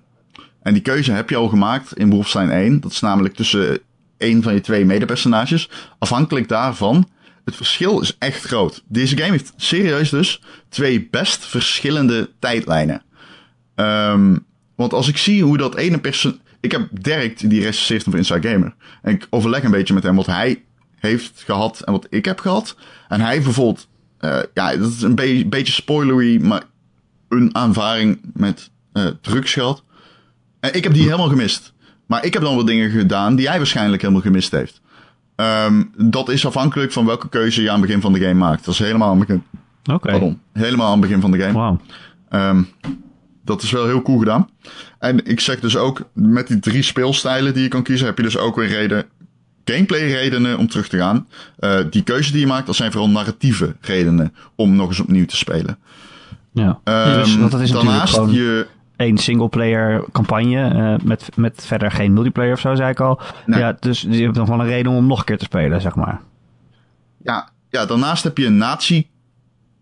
En die keuze heb je al gemaakt in Wolfenstein 1. Dat is namelijk tussen één van je twee medepersonages. Afhankelijk daarvan, het verschil is echt groot. Deze game heeft serieus dus twee best verschillende tijdlijnen. Ehm, want als ik zie hoe dat ene persoon... Ik heb Dirk, die recenseert hem voor Inside Gamer. En ik overleg een beetje met hem wat hij heeft gehad en wat ik heb gehad. En hij bijvoorbeeld... eh, ja, dat is een be- beetje spoilery, maar een aanvaring met eh drugs gehad. En ik heb die helemaal gemist. Maar ik heb dan wat dingen gedaan die hij waarschijnlijk helemaal gemist heeft. Ehm, dat is afhankelijk van welke keuze je aan het begin van de game maakt. Dat is helemaal aan het begin, pardon, helemaal aan het begin van de game. Wauw. Ehm, dat is wel heel cool gedaan. En ik zeg dus ook, met die drie speelstijlen die je kan kiezen, heb je dus ook weer reden, gameplay redenen om terug te gaan. Eh, die keuze die je maakt, dat zijn vooral narratieve redenen om nog eens opnieuw te spelen. Ja. Ehm, dus, want dat is daarnaast gewoon je, één singleplayer campagne eh, met, met verder geen multiplayer of zo, zei ik al. Nee. Ja, dus je hebt dan gewoon een reden om nog een keer te spelen, zeg maar. ja, ja, daarnaast heb je een nazi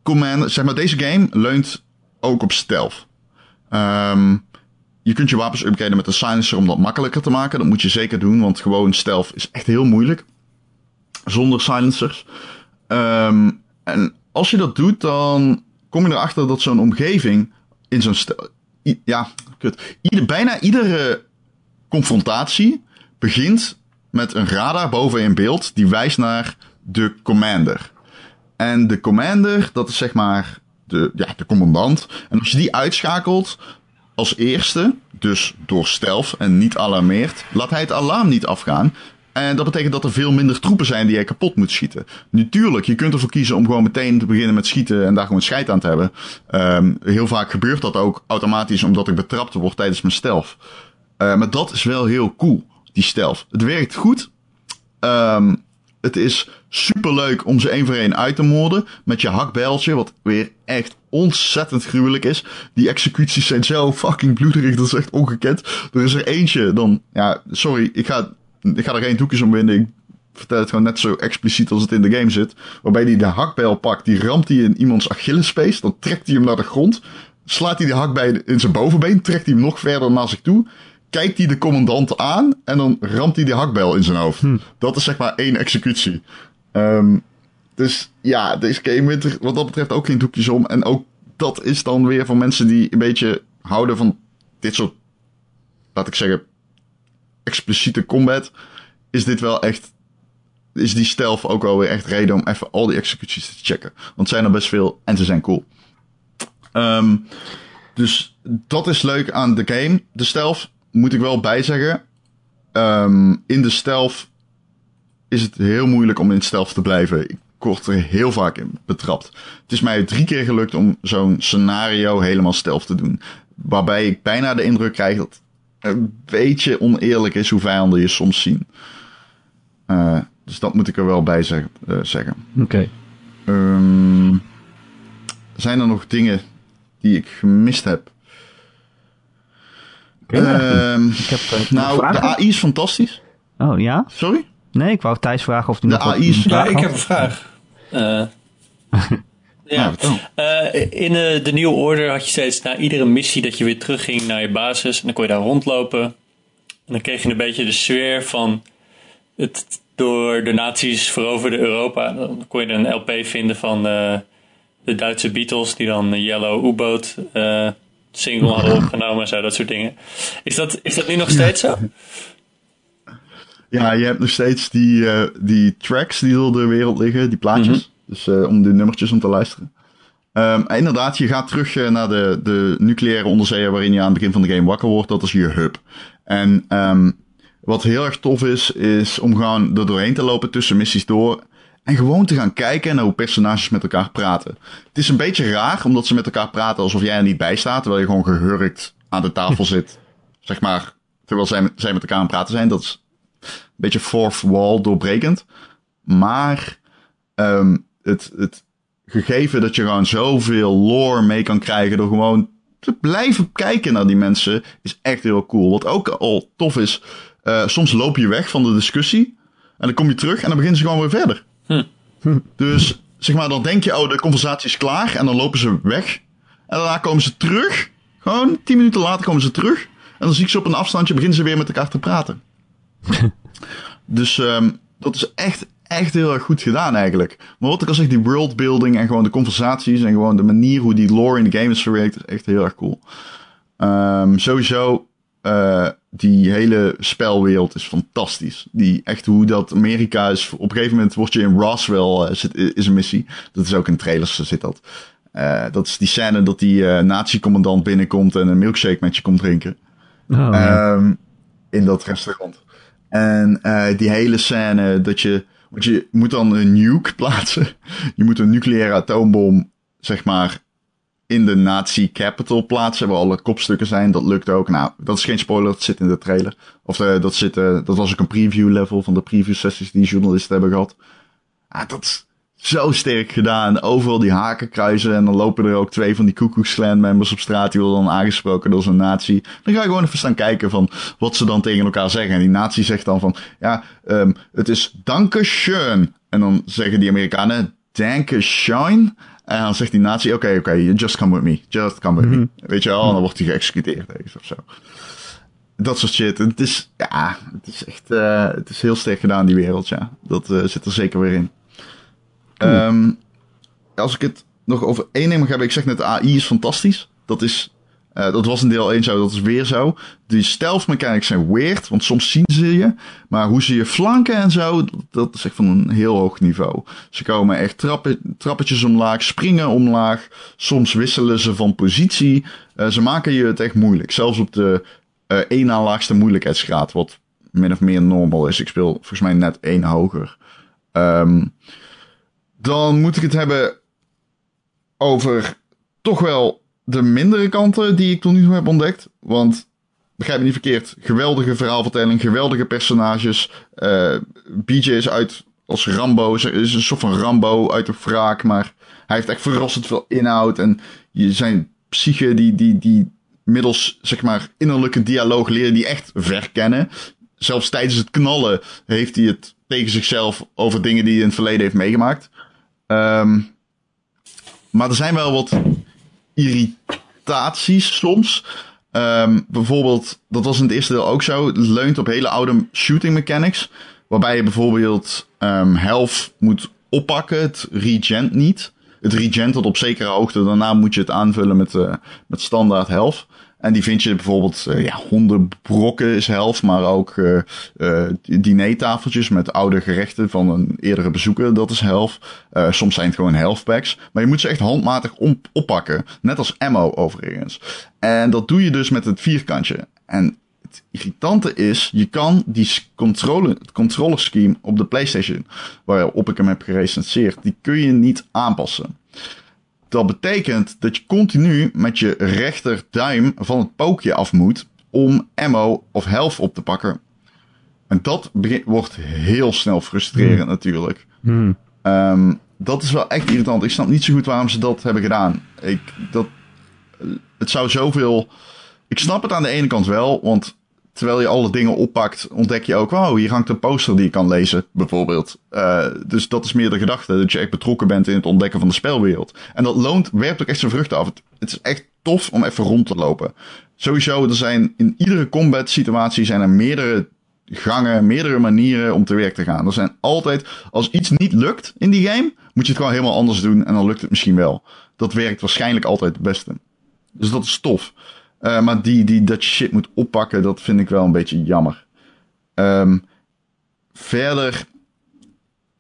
command. Zeg maar, deze game leunt ook op stealth. Ehm, je kunt je wapens upgraden met een silencer om dat makkelijker te maken. Dat moet je zeker doen, want gewoon stealth is echt heel moeilijk. Zonder silencers. Ehm, en als je dat doet, dan kom je erachter dat zo'n omgeving in zo'n. Ja, kut. Bijna iedere confrontatie begint met een radar boven in beeld die wijst naar de commander. En de commander, dat is zeg maar de, ja, de commandant. En als je die uitschakelt als eerste, dus door stealth en niet alarmeert, laat hij het alarm niet afgaan. En dat betekent dat er veel minder troepen zijn die je kapot moet schieten. Natuurlijk, je kunt ervoor kiezen om gewoon meteen te beginnen met schieten en daar gewoon scheid aan te hebben. Um, heel vaak gebeurt dat ook automatisch omdat ik betrapt word tijdens mijn stealth. Uh, maar dat is wel heel cool, die stealth. Het werkt goed. Um, het is super leuk om ze één voor één uit te moorden. Met je hakbijltje, wat weer echt ontzettend gruwelijk is. Die executies zijn zo fucking bloederig, dat is echt ongekend. Er is er eentje, dan, ja, sorry, ik ga, ik ga er geen doekjes om winnen. Ik vertel het gewoon net zo expliciet als het in de game zit. Waarbij hij de hakbijl pakt, die ramt hij in iemands Achillespees. Dan trekt hij hem naar de grond. Slaat hij de hakbijl in zijn bovenbeen, trekt hij hem nog verder naar zich toe kijkt hij de commandant aan en dan ramt hij de hakbel in zijn hoofd. Hm. Dat is zeg maar één executie. Um, dus ja, deze game wint wat dat betreft ook geen doekjes om. En ook dat is dan weer voor mensen die een beetje houden van dit soort, laat ik zeggen, expliciete combat. Is dit wel echt, is die stealth ook wel weer echt reden om even al die executies te checken. Want zijn er best veel en ze zijn cool. Um, dus dat is leuk aan de game. De stealth moet ik wel bijzeggen. Um, in de stealth is het heel moeilijk om in stealth te blijven. Ik word er heel vaak in betrapt. Het is mij drie keer gelukt om zo'n scenario helemaal stealth te doen. Waarbij ik bijna de indruk krijg dat het een beetje oneerlijk is hoe vijanden je soms zien. Uh, dus dat moet ik er wel bij zeg, uh, zeggen. Oké. Okay. Um, zijn er nog dingen die ik gemist heb? Um, ik heb, uh, nou, de AI is fantastisch. Oh ja? Sorry? Nee, ik wou Thijs vragen of hij de nog AI is... Ja, ik heb een vraag. Uh, ja, uh, in de, de nieuwe order had je steeds na iedere missie dat je weer terugging naar je basis. En dan kon je daar rondlopen. En dan kreeg je een beetje de sfeer van het door de nazi's veroverde Europa. Dan kon je een LP vinden van uh, de Duitse Beatles die dan Yellow U-boat uh, single hadden opgenomen en zo, dat soort dingen. Is dat, is dat nu nog steeds zo? Ja, je hebt nog steeds die, uh, die tracks die door de wereld liggen, die plaatjes. Mm -hmm. Dus uh, om de nummertjes om te luisteren. Um, inderdaad, je gaat terug uh, naar de, de nucleaire onderzeeër waarin je aan het begin van de game wakker wordt. Dat is je hub. En um, wat heel erg tof is, is om gewoon er doorheen te lopen tussen missies door. En gewoon te gaan kijken naar hoe personages met elkaar praten. Het is een beetje raar, omdat ze met elkaar praten alsof jij er niet bij staat. Terwijl je gewoon gehurkt aan de tafel zit. Zeg maar, terwijl zij, zij met elkaar aan het praten zijn. Dat is beetje fourth wall doorbrekend. Maar um, het, het gegeven dat je gewoon zoveel lore mee kan krijgen door gewoon te blijven kijken naar die mensen, is echt heel cool. Wat ook al tof is, uh, soms loop je weg van de discussie. En dan kom je terug en dan beginnen ze gewoon weer verder. Hm. Dus zeg maar, dan denk je, oh, de conversatie is klaar. En dan lopen ze weg. En daarna komen ze terug. Gewoon tien minuten later komen ze terug. En dan zie ik ze op een afstandje, beginnen ze weer met elkaar te praten. dus um, dat is echt, echt heel erg goed gedaan eigenlijk. Maar wat ik al zeg, die worldbuilding en gewoon de conversaties en gewoon de manier hoe die lore in de game is verwerkt, is echt heel erg cool. Um, sowieso, uh, die hele spelwereld is fantastisch. Die echt hoe dat Amerika is. Op een gegeven moment word je in Roswell, uh, zit, is een missie. Dat is ook in trailers, zit dat. Uh, dat is die scène dat die uh, nazi-commandant binnenkomt en een milkshake met je komt drinken. Oh, um, in dat restaurant. En uh, die hele scène dat je. Want je moet dan een nuke plaatsen. Je moet een nucleaire atoombom, zeg maar, in de Nazi capital plaatsen, waar alle kopstukken zijn. Dat lukt ook. Nou, dat is geen spoiler, dat zit in de trailer. Of uh, dat, zit, uh, dat was ook een preview level van de preview sessies die journalisten hebben gehad. Ah, dat zo sterk gedaan. Overal die haken kruisen en dan lopen er ook twee van die Koekoeksclan members op straat. Die worden dan aangesproken door zo'n nazi. Dan ga je gewoon even staan kijken van wat ze dan tegen elkaar zeggen. En die nazi zegt dan van, ja, um, het is danke schön. En dan zeggen die Amerikanen, danke schön. En dan zegt die nazi, oké, oké, just come with me. Just come with me. Mhm. Weet je wel, en dan wordt hij geëxecuteerd of zo. Dat soort shit. En het is, ja, het is echt, eh, het is heel sterk gedaan, die wereld, ja. Dat eh, zit er zeker weer in. Ehm, als ik het nog over één ding mag ik zeg net, AI is fantastisch. Dat is, eh, dat was in deel 1 zo, dat is weer zo. Die stealth mechanics zijn weird, want soms zien ze je. Maar hoe ze je flanken en zo, dat- is echt van een heel hoog niveau. Ze komen echt trappetjes omlaag, springen omlaag. Soms wisselen ze van positie. Eh, ze maken je het echt moeilijk. Zelfs op de eh één na laagste moeilijkheidsgraad, wat min of meer normal is. Ik speel volgens mij net één hoger. Ehm, dan moet ik het hebben over toch wel de mindere kanten die ik tot nu toe heb ontdekt. Want, begrijp me niet verkeerd, geweldige verhaalvertelling, geweldige personages. Eh BJ is uit als Rambo, is is een soort van Rambo uit de wraak, maar hij heeft echt verrassend veel inhoud. En je zijn psyche die, die, die middels, zeg maar, innerlijke dialoog leren die echt verkennen. Zelfs tijdens het knallen heeft hij het tegen zichzelf over dingen die hij in het verleden heeft meegemaakt. Ehm, maar er zijn wel wat irritaties soms. Ehm, bijvoorbeeld, dat was in het eerste deel ook zo. Het leunt op hele oude shooting mechanics. Waarbij je bijvoorbeeld ehm health moet oppakken. Het regent niet. Het regent tot op zekere hoogte. Daarna moet je het aanvullen met, eh, met standaard health. En die vind je bijvoorbeeld, eh, ja, hondenbrokken is health. Maar ook eh, dinertafeltjes met oude gerechten van een eerdere bezoeker. Dat is. Eh, soms zijn het gewoon health packs. Maar je moet ze echt handmatig op- oppakken. Net als ammo overigens. En dat doe je dus met het vierkantje. En het irritante is, je kan die controle, controller scheme op de PlayStation, waarop ik hem heb gerecenseerd, die kun je niet aanpassen. Dat betekent dat je continu met je rechterduim van het pookje af moet om ammo of health op te pakken. En dat wordt heel snel frustrerend natuurlijk. Hmm. Ehm, dat is wel echt irritant. Ik snap niet zo goed waarom ze dat hebben gedaan. Ik, dat, het zou zoveel. Ik snap het aan de ene kant wel, want terwijl je alle dingen oppakt, ontdek je ook, wow, hier hangt een poster die je kan lezen, bijvoorbeeld. Eh, dus dat is meer de gedachte, dat je echt betrokken bent in het ontdekken van de spelwereld. En dat loont, werpt ook echt zijn vruchten af. Het, het is echt tof om even rond te lopen. Sowieso, er zijn in iedere combat situatie zijn er meerdere gangen, meerdere manieren om te werk te gaan. Er zijn altijd, als iets niet lukt in die game, moet je het gewoon helemaal anders doen en dan lukt het misschien wel. Dat werkt waarschijnlijk altijd het beste. Dus dat is tof. Eh, maar die, die, dat shit moet oppakken, dat vind ik wel een beetje jammer. Ehm, verder,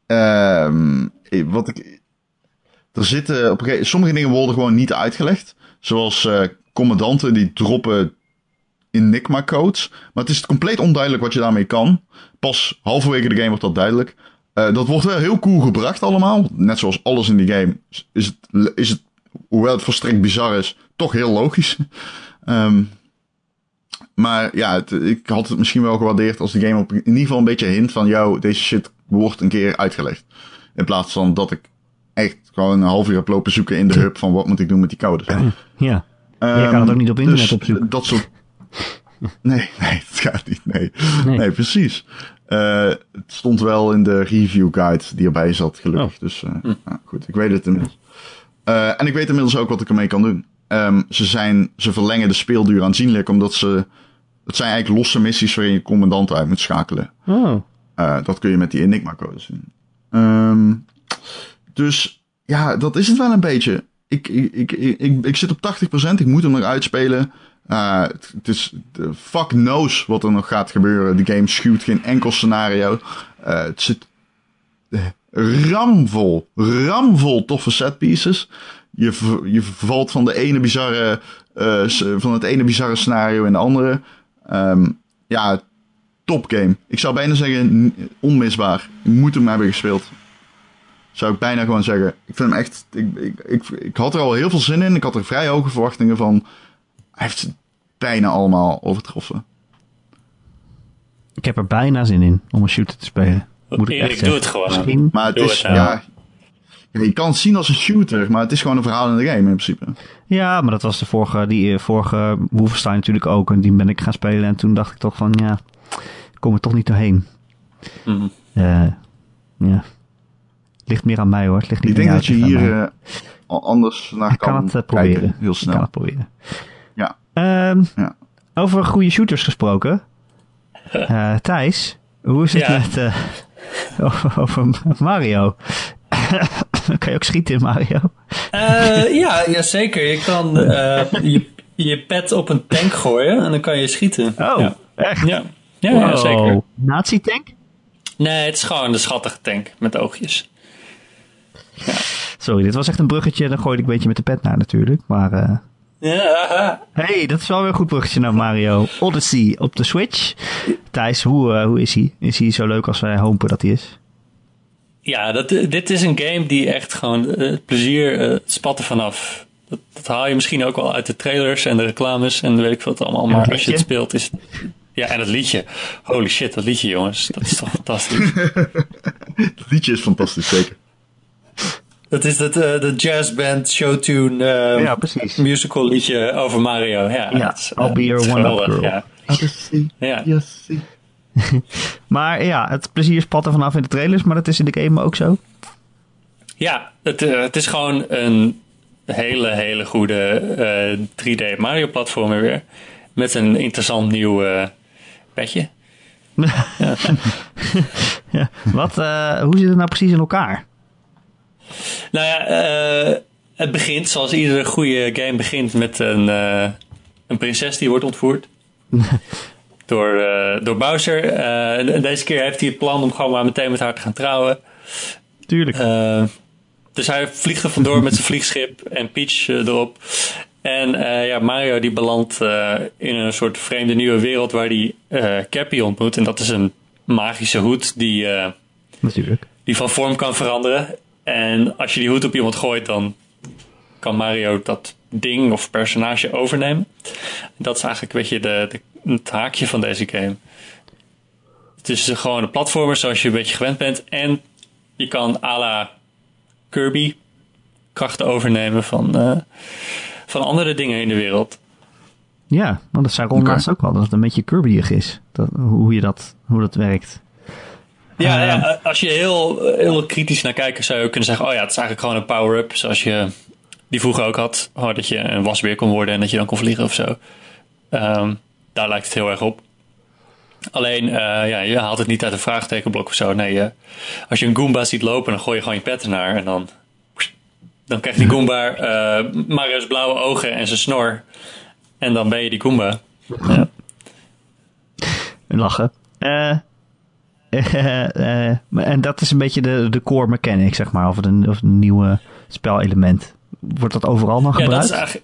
ehm, eh, wat ik, er zitten, op een gegeven, sommige dingen worden gewoon niet uitgelegd. Zoals eh, commandanten die droppen Enigma-codes. Maar het is compleet onduidelijk wat je daarmee kan. Pas halverwege de game wordt dat duidelijk. Dat wordt wel heel cool gebracht allemaal. Net zoals alles in die game is het, is het hoewel het volstrekt bizar is, toch heel logisch. Ehm, maar ja, het- ik had het misschien wel gewaardeerd als de game op in ieder geval een beetje hint van, jou, deze shit wordt een keer uitgelegd. In plaats van dat ik echt gewoon een half uur heb lopen zoeken in de hub van wat moet ik doen met die codes. Ja. Ehm, Je kan het ook niet op internet dus opzoeken. Dat soort. Nee, nee, dat gaat niet. Nee, Nee. nee. precies. Eh, het stond wel in de review guide die erbij zat, gelukkig. Oh. Dus eh, nou, goed, ik weet het inmiddels. Eh, en ik weet inmiddels ook wat ik ermee kan doen. Ehm, ze, zijn, ze verlengen de speelduur aanzienlijk, omdat ze. Het zijn eigenlijk losse missies waarin je commandant uit moet schakelen. Oh. Eh, dat kun je met die Enigma-codes doen. Ehm, dus ja, dat is het wel een beetje. Ik, ik, ik, ik, ik, zit op 80%, ik moet hem nog uitspelen. Eh, het, het is, fuck knows wat er nog gaat gebeuren. De game schuwt geen enkel scenario. Eh, het zit ramvol, ramvol toffe setpieces. Je, je valt van, de ene bizarre, eh, van het ene bizarre scenario in de andere. Ehm, ja, top game. Ik zou bijna zeggen onmisbaar. Ik moet hem hebben gespeeld. Zou ik bijna gewoon zeggen. Ik vind hem echt. Ik, ik, ik, ik had er al heel veel zin in. Ik had er vrij hoge verwachtingen van. Hij heeft het bijna allemaal overtroffen. Ik heb er bijna zin in om een shooter te spelen. Moet ik Erik, echt doe het gewoon. Misschien. Maar het Doe is. het, ja. ja, ja, je kan het zien als een shooter, maar het is gewoon een verhaal in de game in principe. Ja, maar dat was de vorige, die eh, vorige Wolfenstein natuurlijk ook. En die ben ik gaan spelen. En toen dacht ik toch van, ja, ik kom er toch niet doorheen. Mhm. Eh, ja. Ligt meer aan mij hoor. Het ligt niet Ik denk dat je hier eh, anders naar Ik kan, kan het kijken. proberen. Heel Ik snel. kan het proberen. Ja. Ehm, Ja. Over goede shooters gesproken. Eh, Thijs, hoe is het Ja. met eh, over, over Mario? kan je ook schieten in Mario? Eh, ja, ja, zeker. Je kan eh, je, je pet op een tank gooien en dan kan je schieten. Oh, ja. echt? Ja, ja, zeker. Nazi-tank? Nee, het is gewoon een schattige tank met oogjes. Sorry, dit was echt een bruggetje. Dan gooide ik een beetje met de pet naar natuurlijk. Maar eh Ja, hey, dat is wel weer een goed bruggetje naar Mario Odyssey op de Switch. Thijs, hoe, hoe is hij? Is hij zo leuk als wij hopen dat hij is? Ja dat, dit is een game die echt gewoon eh, het plezier eh, spat er vanaf. Dat, dat haal je misschien ook wel uit de trailers en de reclames en weet ik wat allemaal. Maar het als je het speelt is... Ja, en dat liedje. Holy shit, dat liedje jongens. Dat is toch fantastisch. Het liedje is fantastisch, zeker. Dat is het, eh, de jazzband showtune eh, Ja, precies. musical liedje over Mario. Ja, Ja, dat is, eh, I'll be your dat one-up girl. Ja. Odyssey, Ja. Odyssey. Maar ja, het plezier spat er vanaf in de trailers, maar dat is in de game ook zo. Ja, het, eh, het is gewoon een hele, hele goede eh, 3D Mario platformer weer. Met een interessant nieuw eh bedje. Ja. Wat, eh, hoe zit het nou precies in elkaar? Nou ja, eh, het begint zoals iedere goede game begint met een, eh, een prinses die wordt ontvoerd. door, eh, door Bowser. En deze keer heeft hij het plan om gewoon maar meteen met haar te gaan trouwen. Tuurlijk. Eh, dus hij vliegt er vandoor met zijn vliegschip en Peach erop. En ja, Mario die belandt in een soort vreemde nieuwe wereld waar hij Cappy ontmoet. En dat is een magische hoed die, Natuurlijk. die van vorm kan veranderen. En als je die hoed op iemand gooit, dan kan Mario dat ding of personage overnemen. Dat is eigenlijk een beetje de, de, het haakje van deze game. Het is gewoon een platformer zoals je een beetje gewend bent. En je kan à la Kirby krachten overnemen van, eh, van andere dingen in de wereld. Ja, want dat zei Ron ook al, dat het een beetje Kirbyig is. Dat, hoe, je dat, hoe dat werkt. Ja, Eh, ja, als je heel, heel kritisch naar kijkt, zou je kunnen zeggen: Oh ja, het is eigenlijk gewoon een power-up. Zoals je die vroeger ook had. Oh, dat je een wasbeer kon worden en dat je dan kon vliegen of zo. Ehm, daar lijkt het heel erg op. Alleen, eh, ja, je haalt het niet uit een vraagtekenblok of zo. Nee, eh, als je een Goomba ziet lopen, dan gooi je gewoon je pet ernaar. En dan, dan krijgt die Goomba eh, Mario's blauwe ogen en zijn snor. En dan ben je die Goomba. Ja. Lachen. En dat is een beetje de, de core mechanic, zeg maar. Of een, of een nieuwe spelelement. Wordt dat overal nog Ja, dat gebruikt? is.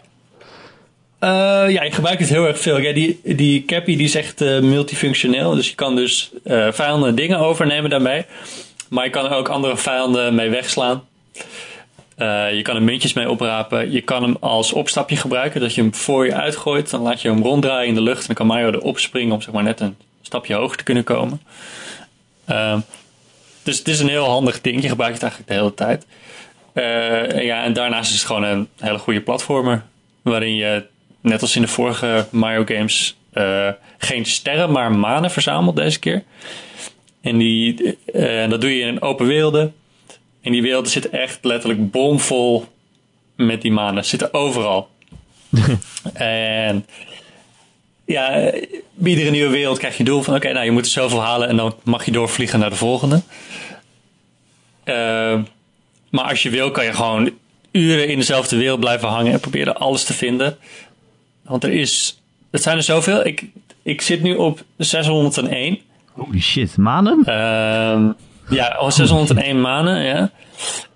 Eh, ja, je gebruikt het heel erg veel. Ja, die, die Cappy die is echt eh, multifunctioneel. Dus je kan dus eh, vijanden dingen overnemen daarmee. Maar je kan er ook andere vijanden mee wegslaan. Je kan er muntjes mee oprapen. Je kan hem als opstapje gebruiken. Dat je hem voor je uitgooit. Dan laat je hem ronddraaien in de lucht. En dan kan Mario erop springen om zeg maar net een stapje hoger te kunnen komen. Dus het is een heel handig ding. Je gebruikt het eigenlijk de hele tijd. Eh, en ja, en daarnaast is het gewoon een hele goede platformer. Waarin je, net als in de vorige Mario games, eh, geen sterren, maar manen verzamelt deze keer. En die, eh, dat doe je in open werelden. En die werelden zitten echt letterlijk bomvol met die manen. Zitten overal. en ja, bij iedere nieuwe wereld krijg je doel van... oké, nou je moet er zoveel halen en dan mag je doorvliegen naar de volgende. Eh, maar als je wil, kan je gewoon uren in dezelfde wereld blijven hangen en proberen alles te vinden. Want er is. Het zijn er zoveel. Ik, ik zit nu op 601. Holy shit, manen? Ehm, ja, oh, 601 manen, ja.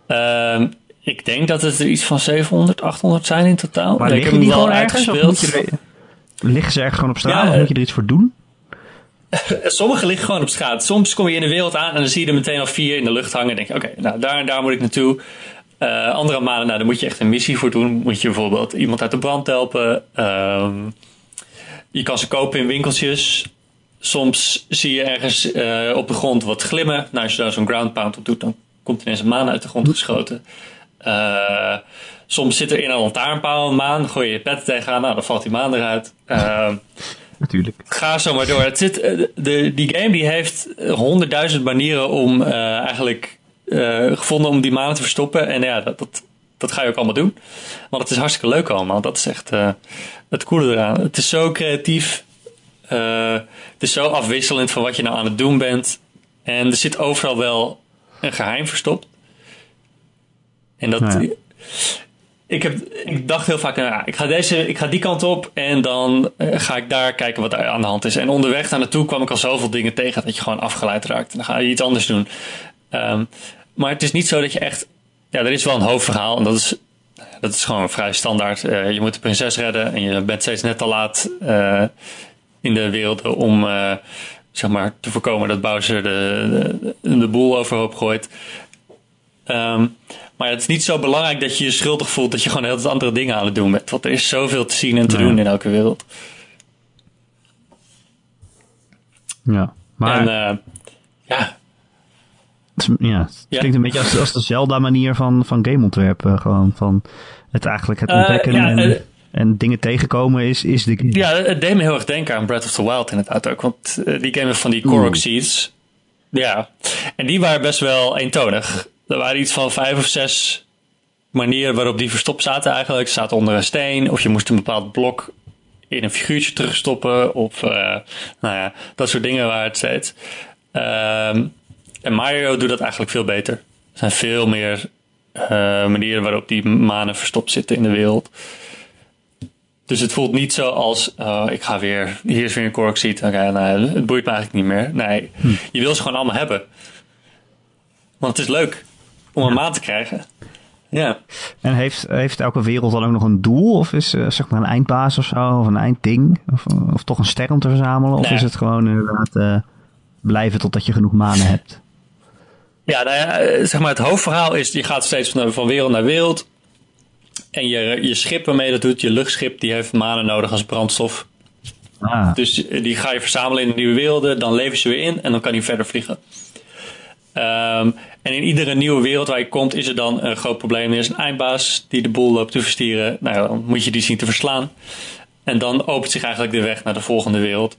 Ehm, ik denk dat het er iets van 700, 800 zijn in totaal. maar ik heb die hem wel gewoon ergens? Er- liggen ze ergens gewoon op straat? Ja, of moet je er iets voor doen? Sommige liggen gewoon op straat. Soms kom je in de wereld aan en dan zie je er meteen al vier in de lucht hangen. En denk je, oké, nou daar en daar moet ik naartoe. Eh, andere maanden, nou, daar moet je echt een missie voor doen. Moet je bijvoorbeeld iemand uit de brand helpen. Ehm, je kan ze kopen in winkeltjes. Soms zie je ergens eh, op de grond wat glimmen. Nou, als je daar zo'n ground pound op doet, dan komt ineens een maan uit de grond geschoten. Eh, soms zit er in een lantaarnpaal een maan. Gooi je je pet tegenaan, nou, dan valt die maan eruit. Natuurlijk. Ga zo maar door. Het zit, eh, de, die game die heeft honderdduizend manieren om eh, eigenlijk eh, gevonden om die manen te verstoppen. En ja, dat, dat, dat ga je ook allemaal doen. Want het is hartstikke leuk allemaal. Dat is echt uh, het coole eraan. Het is zo creatief. Het is zo afwisselend van wat je nou aan het doen bent. En er zit overal wel een geheim verstopt. En dat. Ja. Ik, heb, ik dacht heel vaak, nou, ik, ga deze, ik ga die kant op en dan uh, ga ik daar kijken wat er aan de hand is. En onderweg daar naartoe kwam ik al zoveel dingen tegen dat je gewoon afgeleid raakt. En dan ga je iets anders doen. Um, maar het is niet zo dat je echt. Ja, er is wel een hoofdverhaal en dat is, dat is gewoon vrij standaard. Uh, je moet de prinses redden en je bent steeds net te laat uh, in de wereld om zeg maar, te voorkomen dat Bowser de, de, de boel overhoop gooit. Um, maar het is niet zo belangrijk dat je je schuldig voelt dat je gewoon heel andere dingen aan het doen bent. Want er is zoveel te zien en te doen in elke wereld. Ja, maar... En, uh, ja. Ja, het ja. klinkt een beetje als, als de Zelda-manier van, van gameontwerpen. Gewoon van het eigenlijk het ontdekken uh, ja, en, uh, en dingen tegenkomen is, is de game. Ja, het deed me heel erg denken aan Breath of the Wild inderdaad ook. Want die game van die Korok Seeds. Ja, en die waren best wel eentonig. Er waren iets van vijf of zes manieren waarop die verstopt zaten eigenlijk. Ze zaten onder een steen of je moest een bepaald blok in een figuurtje terugstoppen. Of uh, nou ja, dat soort dingen waren het steeds. Um, en Mario doet dat eigenlijk veel beter. Er zijn veel meer uh, manieren waarop die manen verstopt zitten in de wereld. Dus het voelt niet zo als, uh, ik ga weer, hier is weer een kork ziet. Oké, okay, nou, het boeit me eigenlijk niet meer. Nee, hm. je wil ze gewoon allemaal hebben. Want het is leuk om een maan te krijgen. Ja. En heeft, heeft elke wereld dan ook nog een doel? Of is uh, zeg maar een eindbaas of zo? Of een eindding? Of, of toch een ster om te verzamelen? Of nee. is het gewoon inderdaad uh, blijven totdat je genoeg manen hebt? Ja, nou ja, zeg maar het hoofdverhaal is, je gaat steeds van, van wereld naar wereld. En je, je schip waarmee dat doet, je luchtschip, die heeft manen nodig als brandstof. Ah. Dus die ga je verzamelen in de nieuwe werelden, dan lever ze weer in en dan kan hij verder vliegen. Um, en in iedere nieuwe wereld waar je komt, is er dan een groot probleem. Er is een eindbaas die de boel loopt te verstieren. Nou, dan moet je die zien te verslaan. En dan opent zich eigenlijk de weg naar de volgende wereld.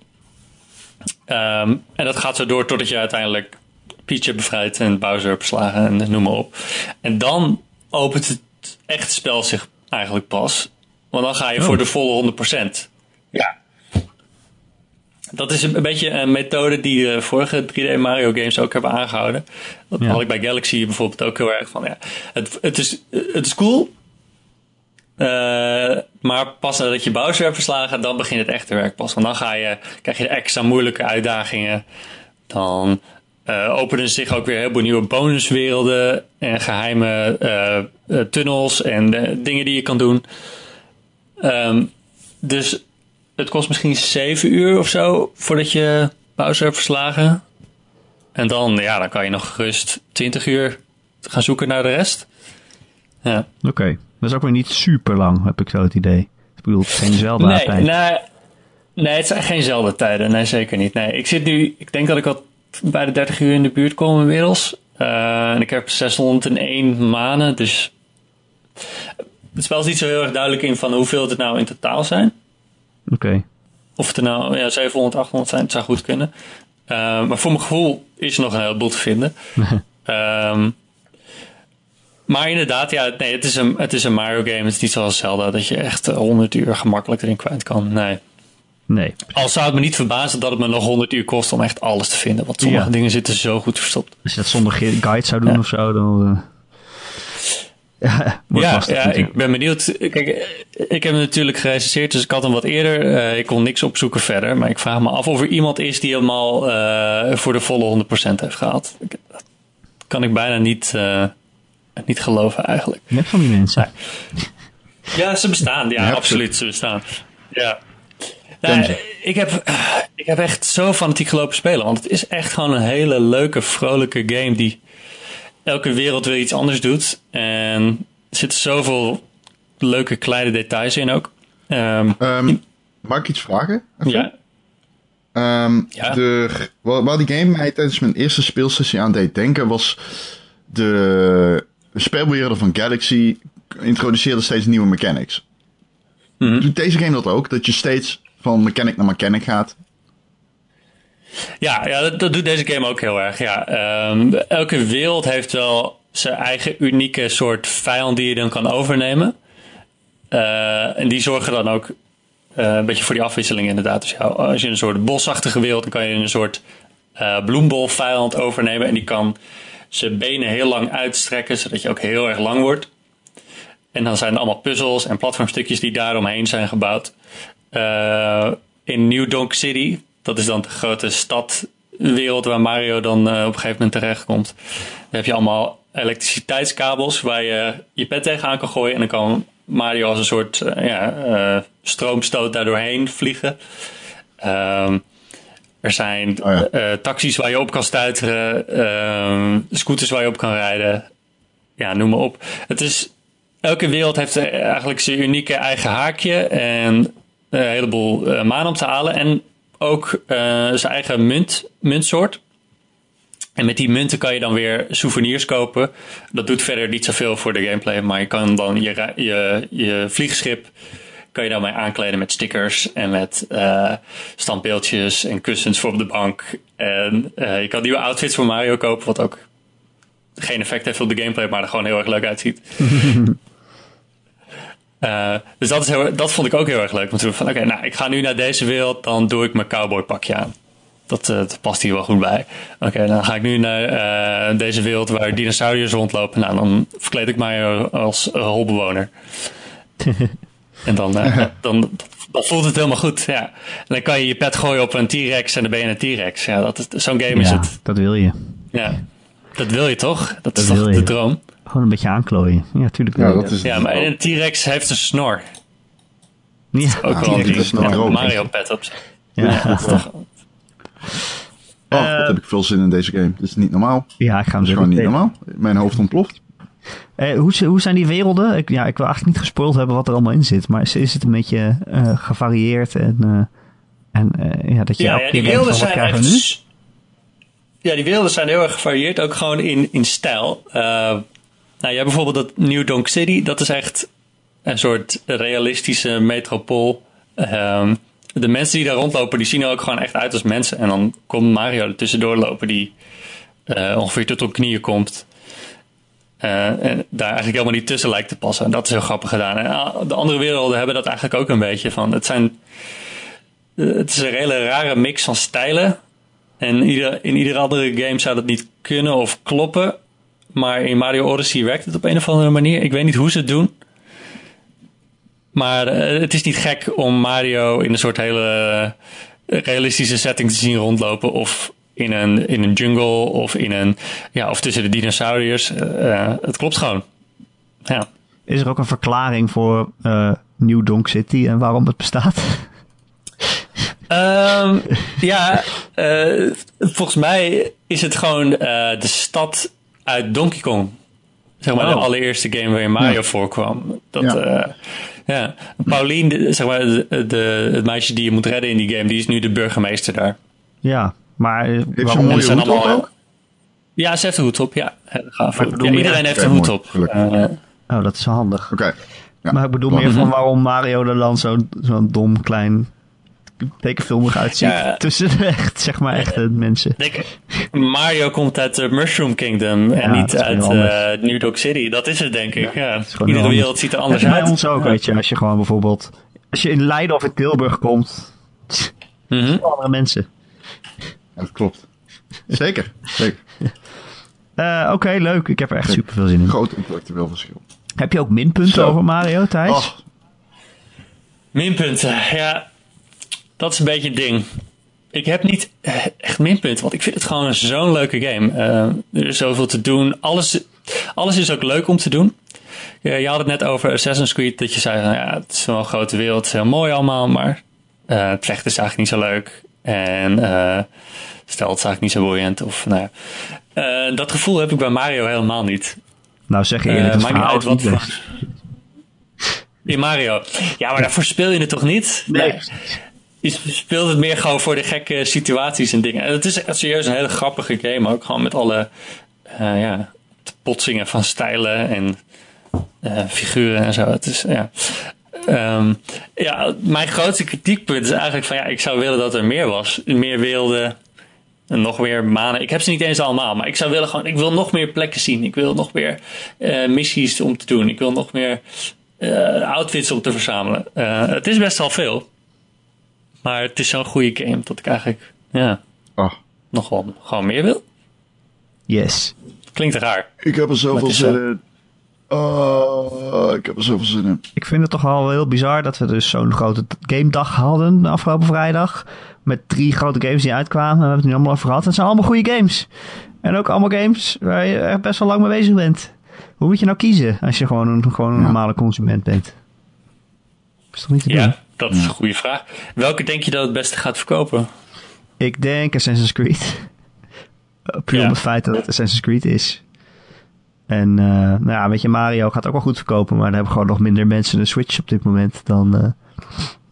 Um, en dat gaat zo door totdat je uiteindelijk Peach bevrijdt en Bowser hebt beslagen en noem maar op. En dan opent het echte spel zich eigenlijk pas. Want dan ga je oh. voor de volle 100%. Ja. Dat is een, beetje een methode die de vorige 3D Mario games ook hebben aangehouden. Dat ja. had ik bij Galaxy bijvoorbeeld ook heel erg van. Ja, het, het, is, het is cool. Uh, maar pas nadat je Bowser hebt verslagen, dan begint het echte werk pas. Want dan ga je, krijg je extra moeilijke uitdagingen. Dan uh, openen zich ook weer heel veel nieuwe bonuswerelden en geheime uh, tunnels en dingen die je kan doen. Um, dus het kost misschien 7 uur of zo voordat je pauze hebt verslagen. En dan, ja, dan kan je nog gerust 20 uur gaan zoeken naar de rest. Ja. Oké, okay. dat is ook weer niet super lang, heb ik zo het idee. Ik bedoel, het geen zelden nee, tijd. Nee, nee, het zijn geen zelden tijden. Nee, zeker niet. Nee, ik zit nu, ik denk dat ik al bij de 30 uur in de buurt kom inmiddels. Uh, en ik heb 601 maanden, dus het spel is niet zo heel erg duidelijk in van hoeveel het nou in totaal zijn. Oké. Okay. Of het er nou ja, 700, 800 zijn, het zou goed kunnen. Uh, maar voor mijn gevoel is er nog een heleboel te vinden. um, maar inderdaad, ja, nee, het is, een, het is een Mario game. Het is niet zoals Zelda dat je echt 100 uur gemakkelijk erin kwijt kan. Nee. Nee. Al zou het me niet verbazen dat het me nog 100 uur kost om echt alles te vinden. Want sommige ja. dingen zitten zo goed verstopt. Als je dat zonder guide zou doen ja. of zo, dan. Uh... Ja, ja, ja ik ben benieuwd. Kijk, ik heb hem natuurlijk gerecenseerd, dus ik had hem wat eerder. Uh, ik kon niks opzoeken verder. Maar ik vraag me af of er iemand is die hem al uh, voor de volle 100% heeft gehaald. Dat kan ik bijna niet, uh, niet geloven eigenlijk. Net van die mensen. Ja, ze bestaan. Ja, absoluut. Ze bestaan. Ja. Nou, ik, heb, ik heb echt zo fanatiek gelopen spelen. Want het is echt gewoon een hele leuke, vrolijke game die elke wereld weer iets anders doet. En er zitten zoveel leuke kleine details in ook. Um, um, mag ik iets vragen? Ja. Um, ja. De, waar die game mij tijdens mijn eerste speelsessie aan deed denken was de spelbeheerder van Galaxy introduceerde steeds nieuwe mechanics. Mm -hmm. Doet deze game dat ook? Dat je steeds van mechanic naar mechanic gaat? Ja, ja dat, doet deze game ook heel erg. Ja. Ehm, elke wereld heeft wel zijn eigen unieke soort vijand die je dan kan overnemen. Eh, en die zorgen dan ook eh, een beetje voor die afwisseling inderdaad. Dus als je een soort bosachtige wereld, dan kan je een soort uh, bloembolvijand overnemen. En die kan zijn benen heel lang uitstrekken, zodat je ook heel erg lang wordt. En dan zijn er allemaal puzzels en platformstukjes die daaromheen zijn gebouwd. in New Donk City, dat is dan de grote stadwereld waar Mario dan op een gegeven moment terechtkomt. Daar heb je allemaal elektriciteitskabels waar je je pet tegenaan kan gooien. En dan kan Mario als een soort uh, ja, uh, stroomstoot daardoorheen vliegen. Um, er zijn oh ja. uh, taxis waar je op kan stuiteren, ehm, scooters waar je op kan rijden. Ja, noem maar op. Het is, elke wereld heeft eigenlijk zijn unieke eigen haakje en een heleboel maan om te halen. En ook zijn eigen munt, muntsoort. En met die munten kan je dan weer souvenirs kopen. Dat doet verder niet zoveel voor de gameplay, maar je kan dan je, je, je vliegschip kan je dan mee aankleden met stickers en met uh, standbeeldjes en kussens voor op de bank. En uh, je kan nieuwe outfits voor Mario kopen, wat ook geen effect heeft op de gameplay, maar er gewoon heel erg leuk uitziet. uh, dus dat, is heel, dat vond ik ook heel erg leuk. Want toen van, oké, nou, ik ga nu naar deze wereld, dan doe ik mijn cowboypakje aan. Dat, uh, dat, past hier wel goed bij. Oké, dan ga ik nu naar uh, deze wereld waar dinosauriërs rondlopen. Nou, dan verkleed ik mij als holbewoner. en dan, dan, dan, dan, voelt het helemaal goed. Ja. En dan kan je je pet gooien op een T-Rex en dan ben je een T-Rex. Ja, zo'n game ja, is het. dat wil je. Ja, dat wil je toch? Dat, dat is toch de droom? Gewoon een beetje aanklooien. Ja, tuurlijk. Ja, dat is ja maar een T-Rex heeft een snor. Ja, ook wel een Mario pet op. Ja, dat toch... Oh, uh, wat heb ik veel zin in deze game. Dit is niet normaal. Ja, ik ga hem Dat is gewoon niet normaal. Mijn hoofd ontploft. Uh, hoe, hoe zijn die werelden? Ik, ja, ik wil eigenlijk niet gespoild hebben wat er allemaal in zit. Maar is, is het een beetje uh, gevarieerd? En, en ja, dat je ja, ja, die werelden zijn echt... nu? Ja, die werelden zijn heel erg gevarieerd. Ook gewoon in, in stijl. Nou, hebt bijvoorbeeld dat New Donk City. Dat is echt een soort realistische metropool. Um, de mensen die daar rondlopen, die zien er ook gewoon echt uit als mensen. En dan komt Mario er tussendoor lopen, die uh, ongeveer tot op knieën komt. Uh, en daar eigenlijk helemaal niet tussen lijkt te passen. En dat is heel grappig gedaan. En de andere werelden hebben dat eigenlijk ook een beetje van. Het, zijn, het is een hele rare mix van stijlen. En ieder, in iedere andere game zou dat niet kunnen of kloppen. Maar in Mario Odyssey werkt het op een of andere manier. Ik weet niet hoe ze het doen. Maar uh, het is niet gek om Mario in een soort hele realistische setting te zien rondlopen. Of in een, in een jungle of, in een, ja, of tussen de dinosauriërs. Uh, het klopt gewoon. Ja. Is er ook een verklaring voor uh, New Donk City en waarom het bestaat? um, ja, uh, volgens mij is het gewoon de stad uit Donkey Kong. Zeg maar oh. de allereerste game waarin Mario ja. voorkwam. Dat, ja. Ja, Paulien, zeg maar, de, de, het meisje die je moet redden in die game, die is nu de burgemeester daar. Ja, maar heeft ze een mooie hoed op ook? Ja, ze heeft een hoed op, ja. Gaaf. Ja, iedereen heeft een hoed op. Uh, oh, dat is handig. Oké. Okay. Ja. Maar ik bedoel meer van waarom Mario er dan zo'n zo dom klein tekenfilmig uitziet. Ja. Tussen echt, zeg maar, echte mensen. Denk, Mario komt uit de Mushroom Kingdom en ja, niet uit uh, New York City. Dat is het, denk ik. Ja, Iedere wereld ziet er anders uit. Bij ons ook, weet je. Als je gewoon bijvoorbeeld... Als je in Leiden of in Tilburg komt... Mm -hmm. andere mensen. dat klopt. Zeker, zeker. Uh, Oké, okay, leuk. Ik heb er echt super veel zin in. Groot intellectueel verschil. Heb je ook minpunten Zo. over Mario, Thijs? Oh. Minpunten, ja dat is een beetje het ding. Ik heb niet echt minpunten, want ik vind het gewoon zo'n leuke game. Uh, er is zoveel te doen. Alles, alles is ook leuk om te doen. Je, je had het net over Assassin's Creed, dat je zei, nou ja, het is wel een grote wereld, het is heel mooi allemaal, maar uh, het vechten is eigenlijk niet zo leuk. En uh, stel, het is eigenlijk niet zo boeiend. Of, nou ja. dat gevoel heb ik bij Mario helemaal niet. Nou zeg je eerlijk, het maakt niet uit wat voor... In Mario. Ja, maar daarvoor speel je het toch niet? Nee. nee speelt het meer gewoon voor de gekke situaties en dingen. En het is echt serieus een hele grappige game ook. Gewoon met alle uh, ja, potsingen van stijlen en uh, figuren en zo. Het is, ja. Um, ja, mijn grootste kritiekpunt is eigenlijk van ja, ik zou willen dat er meer was. Meer werelden, En nog meer manen. Ik heb ze niet eens allemaal, maar ik zou willen gewoon. Ik wil nog meer plekken zien. Ik wil nog meer uh, missies om te doen. Ik wil nog meer uh, outfits om te verzamelen. Het is best wel veel. Maar het is zo'n goede game dat ik eigenlijk. Ja. Oh. Nog wel gewoon meer wil. Yes. Klinkt raar. Ik heb er zoveel zin in. Oh, ik heb er zoveel zin in. Ik vind het toch wel heel bizar dat we dus zo'n grote game dag hadden de afgelopen vrijdag. Met drie grote games die uitkwamen. We hebben het nu allemaal over gehad. Het zijn allemaal goede games. En ook allemaal games waar je echt best wel lang mee bezig bent. Hoe moet je nou kiezen als je gewoon een, gewoon een normale consument bent? Is toch niet te doen? Ja, dat is een goede vraag. Welke denk je dat het beste gaat verkopen? Ik denk Assassin's Creed. Puur Ja. om het feit dat het Assassin's Creed is. En eh, nou ja, weet je, Mario gaat ook wel goed verkopen. Maar er hebben gewoon nog minder mensen een Switch op dit moment dan, eh,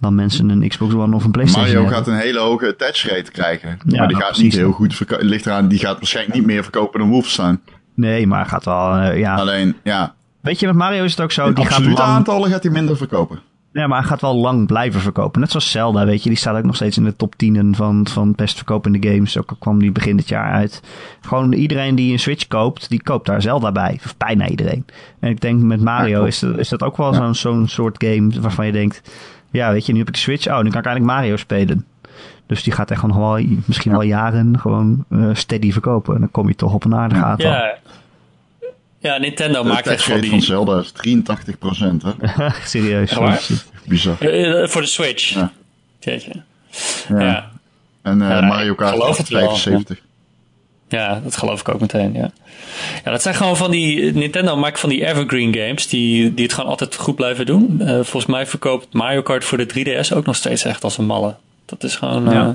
dan mensen een Xbox One of een Playstation Mario hebben. gaat een hele hoge attach rate krijgen. Ja, maar die nou, gaat precies. niet heel goed verkopen. Ligt eraan, die gaat waarschijnlijk niet meer verkopen dan Wolfenstein. Nee, maar gaat wel, eh, ja. Alleen, ja, Weet je, met Mario is het ook zo, in die gaat lang... aantallen gaat hij minder verkopen. Ja, maar hij gaat wel lang blijven verkopen. Net zoals Zelda, weet je. Die staat ook nog steeds in de top 10 van, van best verkopende games. Ook al kwam die begin dit jaar uit. Gewoon iedereen die een Switch koopt, die koopt daar Zelda bij. Of bijna iedereen. En ik denk met Mario Ja, is, dat, is dat ook wel Ja. zo'n zo'n soort game waarvan je denkt... Ja, weet je, nu heb ik de Switch. Oh, nu kan ik eigenlijk Mario spelen. Dus die gaat echt gewoon nog wel, misschien wel jaren gewoon eh, steady verkopen. En dan kom je toch op een aardig aantal. Ja. Ja, Nintendo De maakt echt van rate van die. Zelda is 83% hè. Serieus. Bizar. Eh, eh, voor de Switch. Ja. Ja. Ja. En eh, Ja, Mario Kart geloof het wel, 75. Ja, dat geloof ik ook meteen, ja. Ja, dat zijn gewoon van die... Nintendo maakt van die evergreen games die, die het gewoon altijd goed blijven doen. Eh, volgens mij verkoopt Mario Kart voor de 3DS ook nog steeds echt als een malle. Dat is gewoon... Ja. eh,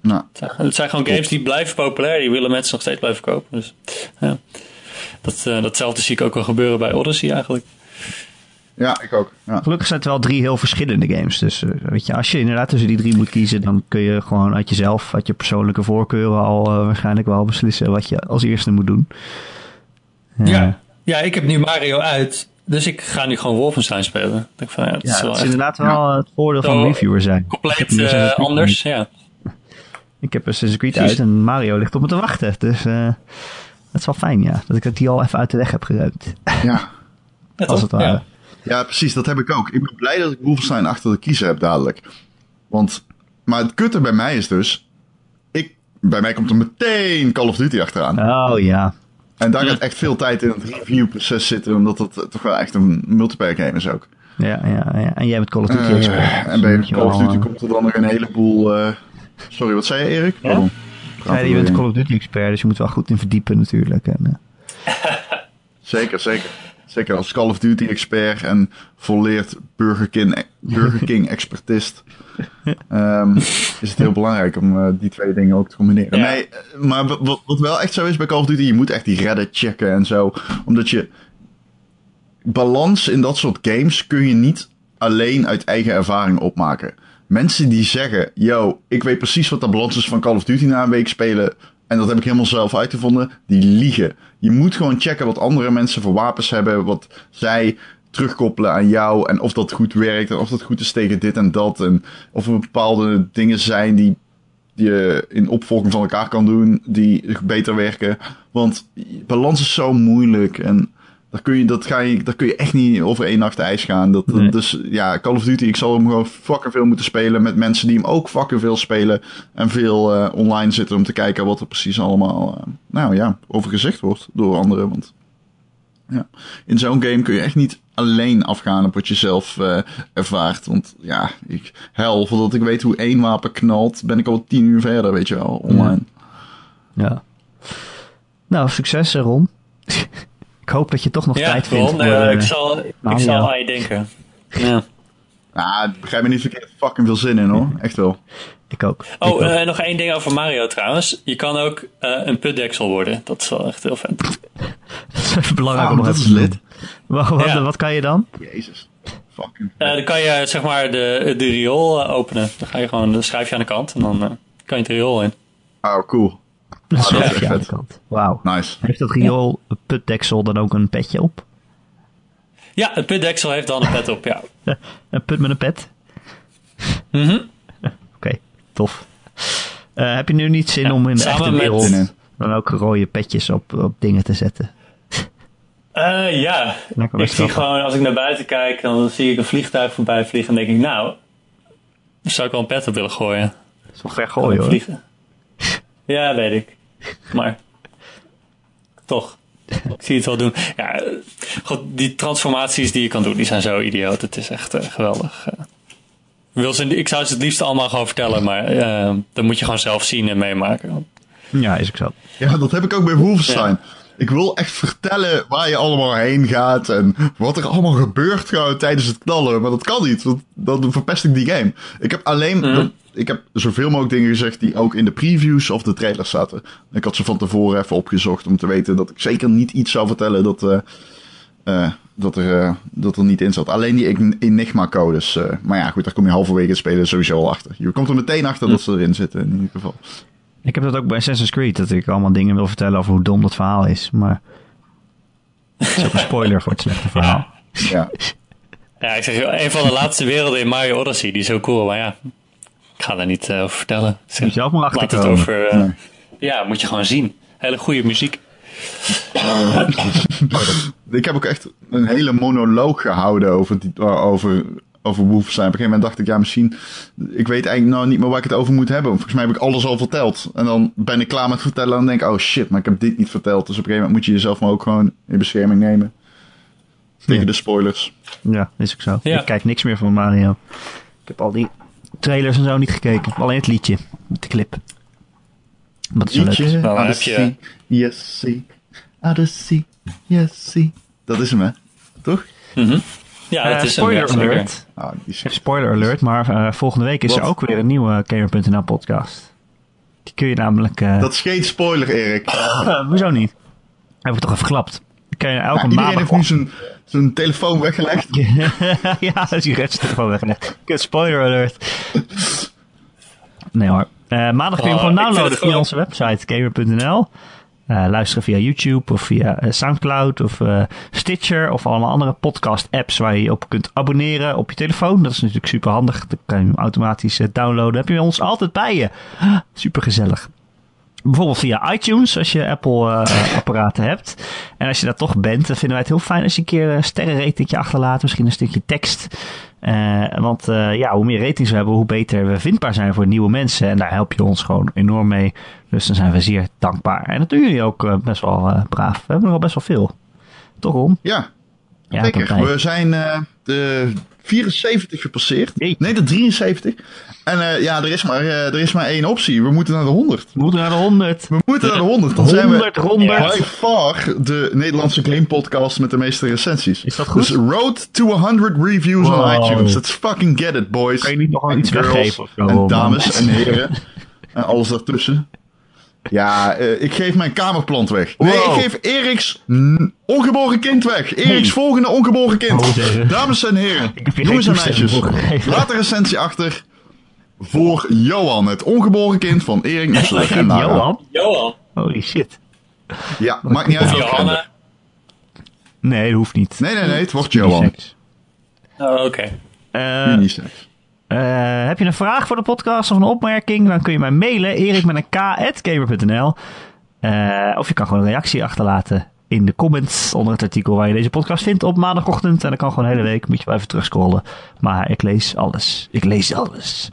Nou, het zijn- het zijn gewoon games die blijven populair. Die willen mensen nog steeds blijven kopen. Dus ja. Dat, eh, datzelfde zie ik ook wel gebeuren bij Odyssey eigenlijk. ja, ik ook. Ja. Gelukkig zijn het wel drie heel verschillende games. Dus eh, weet je, als je inderdaad tussen die drie moet kiezen, dan kun je gewoon uit jezelf, uit je persoonlijke voorkeuren al eh, waarschijnlijk wel beslissen wat je als eerste moet doen. Ja. ja, ik heb nu Mario uit. Dus ik ga nu gewoon Wolfenstein spelen. Ik denk van, ja, dat Ja, is wel dat is echt inderdaad wel het voordeel van reviewer zijn. Compleet eh, anders. Ja. Ik heb Assassin's Creed uit en Mario ligt op me te wachten. Dus eh dat is wel fijn, ja. Dat ik die al even uit de weg heb geruimd. ja. Als het ware. Ja. Ja, precies, dat heb ik ook. Ik ben blij dat ik Wolfenstein achter de kiezer heb dadelijk. Want, maar het kutte bij mij is dus, ik, bij mij komt er meteen Call of Duty achteraan. Oh ja. En daar gaat echt veel tijd in het reviewproces zitten, omdat het eh, toch wel echt een multiplayer game is ook. Ja, ja, ja. En jij bent Call of Duty expert. en bij Call of Duty eh, komt er dan nog een heleboel... eh, sorry, wat zei je Erik? Ja? Pardon. Ja, je bent Call of Duty expert, dus je moet wel goed in verdiepen natuurlijk. En, eh, Zeker, zeker. Zeker als Call of Duty expert en volleerd Burger King, Burger King expertist. ehm, is het heel belangrijk om eh, die twee dingen ook te combineren. Ja. Nee, eh, maar wat- wat, wat wel echt zo is bij Call of Duty, je moet echt die redden checken en zo. Omdat je balans in dat soort games kun je niet alleen uit eigen ervaring opmaken. Mensen die zeggen, yo, ik weet precies wat de balans is van Call of Duty na een week spelen. En dat heb ik helemaal zelf uitgevonden. Die liegen. Je moet gewoon checken wat andere mensen voor wapens hebben. Wat zij terugkoppelen aan jou. En of dat goed werkt. En of dat goed is tegen dit en dat. En of er bepaalde dingen zijn die je in opvolging van elkaar kan doen. Die beter werken. Want balans is zo moeilijk. En daar kun je, dat ga je, daar kun je echt niet over één nacht ijs gaan. Dat, Nee. Dus ja, Call of Duty, ik zal hem gewoon fucking veel moeten spelen. Met mensen die hem ook fucking veel spelen. En veel eh, online zitten om te kijken wat er precies allemaal, eh, nou ja, over gezegd wordt door anderen. Want ja, in zo'n game kun je echt niet alleen afgaan op wat je zelf eh, ervaart. Want ja, ik hel, voordat ik weet hoe één wapen knalt, ben ik al tien uur verder, weet je wel, online. ja. Nou, succes Ron. Ik hoop dat je toch nog Ja, tijd vindt. Voor, eh, eh, ik zal, ik zal aan je denken. Ja. Ah, begrijp me niet verkeerd, fucking veel zin in hoor, echt wel. Ik ook. ik Oh, ook. eh, nog één ding over Mario trouwens. Je kan ook eh, een putdeksel worden. Dat is wel echt heel vet. dat is even belangrijk Ah, om dat is te lid. doen. Wat, wat, Ja. wat kan je dan? Jezus, fucking Eh, dan kan je zeg maar de, de riool openen. Dan ga je gewoon, dan schrijf je aan de kant en dan eh, kan je het riool in. Oh, cool. Dat dat is echt aan de kant. Wauw. Nice. Heeft dat riool putdeksel dan ook een petje op? Ja, het putdeksel heeft dan een pet op, ja. Een put met een pet? Mhm. Oké, tof. Eh, heb je nu niet zin Ja, om in de echte wereld dan ook rode petjes op, op dingen te zetten? Eh, ja, ik zie gewoon, als ik naar buiten kijk, dan zie ik een vliegtuig voorbij vliegen en denk ik, nou, zou ik wel een pet op willen gooien. Dat is wel ver gooien hoor. Vliegen. Ja, weet ik. Maar toch. Ik zie het wel doen. Ja, god, die transformaties die je kan doen, die zijn zo idioot. Het is echt eh, geweldig. Eh, wil ze, ik zou ze het liefst allemaal gewoon vertellen, maar eh dat moet je gewoon zelf zien en meemaken. Ja, is ook zo. Ja, dat heb ik ook bij Wolfenstein. Ik wil echt vertellen waar je allemaal heen gaat en wat er allemaal gebeurt gewoon tijdens het knallen. Maar dat kan niet, want dan verpest ik die game. Ik heb alleen, Mhm. ik heb zoveel mogelijk dingen gezegd die ook in de previews of de trailers zaten. Ik had ze van tevoren even opgezocht om te weten dat ik zeker niet iets zou vertellen dat, eh, eh, dat, er, eh, dat er niet in zat. Alleen die Enigma-codes. maar ja, goed, daar kom je halverwege het spelen sowieso al achter. Je komt er meteen achter dat ze erin zitten in ieder geval. Ik heb dat ook bij Assassin's Creed, dat ik allemaal dingen wil vertellen over hoe dom dat verhaal is. Maar het is ook een spoiler voor het slechte verhaal. Ja. Ja, ik zeg, een van de laatste werelden in Mario Odyssey, die is zo cool. Maar ja, ik ga daar niet eh, over vertellen. Zeg, Moet je zelf maar laat het achterkomen. over... eh, Nee. Ja, moet je gewoon zien. Hele goede muziek. Ik heb ook echt een hele monoloog gehouden over, die, over, over Wolfenstein. Op een gegeven moment dacht ik, ja, misschien... Ik weet eigenlijk nou niet meer waar ik het over moet hebben. Volgens mij heb ik alles al verteld. En dan ben ik klaar met vertellen en dan denk ik, oh shit, maar ik heb dit niet verteld. Dus op een gegeven moment moet je jezelf maar ook gewoon in bescherming nemen. Tegen Ja. de spoilers. Ja, is ook zo. Ja. Ik kijk niks meer van Mario. Ik heb al die trailers en zo niet gekeken. Alleen het liedje, de clip. Wat is zo leuk. Liedje, Nou, dan heb je- sea, yes, sea. Dat is hem, hè? Toch? Ja, Eh, dat is spoiler een zeker. alert. Ah, die is... Even spoiler alert, maar eh, volgende week is er ook weer een nieuwe Gamer.nl podcast. Die kun je namelijk... eh Dat is geen spoiler, Erik. eh, hoezo niet? Heb ik toch even geklapt. Die kun je elke Ja, iedereen maandag... heeft nu zijn, zijn telefoon weggelegd. ja, dat is die redstelefoon weggelegd. Kut, spoiler alert. Nee hoor. Eh, maandag kun je hem Oh, gewoon downloaden via onze website gamer.nl. Eh, luisteren via YouTube of via eh, Soundcloud of eh, Stitcher of allemaal andere podcast apps waar je op kunt abonneren op je telefoon. Dat is natuurlijk super handig. Dan kan je hem automatisch downloaden. heb je ons altijd bij je. Super gezellig. Bijvoorbeeld via iTunes, als je Apple-apparaten hebt. En als je dat toch bent, dan vinden wij het heel fijn als je een keer een sterrenratingje achterlaat. Misschien een stukje tekst. Eh, want eh, ja, hoe meer ratings we hebben, hoe beter we vindbaar zijn voor nieuwe mensen. En daar help je ons gewoon enorm mee. Dus dan zijn we zeer dankbaar. En dat doen jullie ook eh, best wel eh, braaf. We hebben er al best wel veel. Toch, Ron? Ja, Ja, Zeker. We zijn eh, de 74 gepasseerd. Nee, de 73. En eh, ja, er is, maar, eh, er is maar één optie. We moeten naar de 100. We moeten naar de 100. We moeten naar de 100. Dan zijn 100 we Ronbert. by far de Nederlandse game podcast met de meeste recensies. Is dat goed? Dus road to 100 reviews on Wow. iTunes. Let's fucking get it, boys. Kan je niet nog wel iets weggeven En dames en heren. en alles daartussen. Ja, eh, ik geef mijn kamerplant weg. Nee, Wow. ik geef Eriks ongeboren kind weg. Eriks volgende ongeboren kind. Oh. Dames en heren, jongens en meisjes, laat een recensie achter voor Johan, het ongeboren kind van Erik en Nara. Johan? Johan. Holy shit. Ja, maakt niet uit welke. Nee, dat hoeft niet. Nee, nee, nee, het wordt Johan. Oh, oké. Eh, Unisex. Eh, heb je een vraag voor de podcast of een opmerking? Dan kun je mij mailen. Erik met een k.gamer.nl Eh, Of je kan gewoon een reactie achterlaten in de comments onder het artikel waar je deze podcast vindt op maandagochtend. En dat kan gewoon de hele week. Moet je wel even terugscrollen. Maar ik lees alles. Ik lees alles.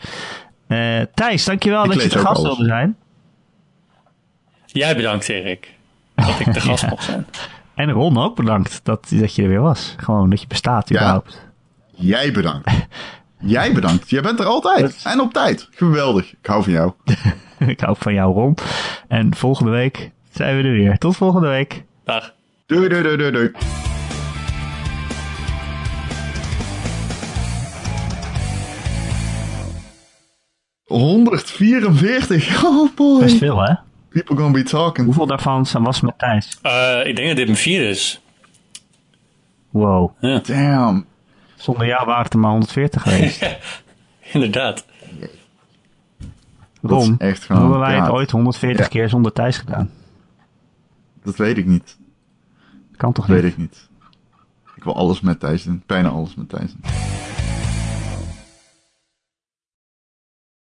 Eh, Thijs, dankjewel Ik dat je te gast wilde zijn. Jij bedankt, Erik. Dat ik de gast Ja. mocht zijn. En Ron ook bedankt dat, dat je er weer was. Gewoon dat je bestaat Ja. überhaupt. Jij bedankt. Jij bedankt. Jij bent er altijd. En op tijd. Geweldig. Ik hou van jou. ik hou van jou, Ron. En volgende week zijn we er weer. Tot volgende week. Dag. Doei, doei, doei, doei, doei. ...144. Oh boy. Best veel, hè? People gonna be talking. Hoeveel daarvan was met Thijs? Eh, ik denk dat dit mijn vierde is. Wow. Ja, Damn. Zonder jou waren het er maar 140 geweest. inderdaad. Dat is Ron, echt gewoon... hebben wij het ja, ooit 140 Ja. keer zonder Thijs gedaan? Dat weet ik niet. Kan toch Dat niet? weet ik niet. Ik wil alles met Thijs doen. Bijna alles met Thijs doen.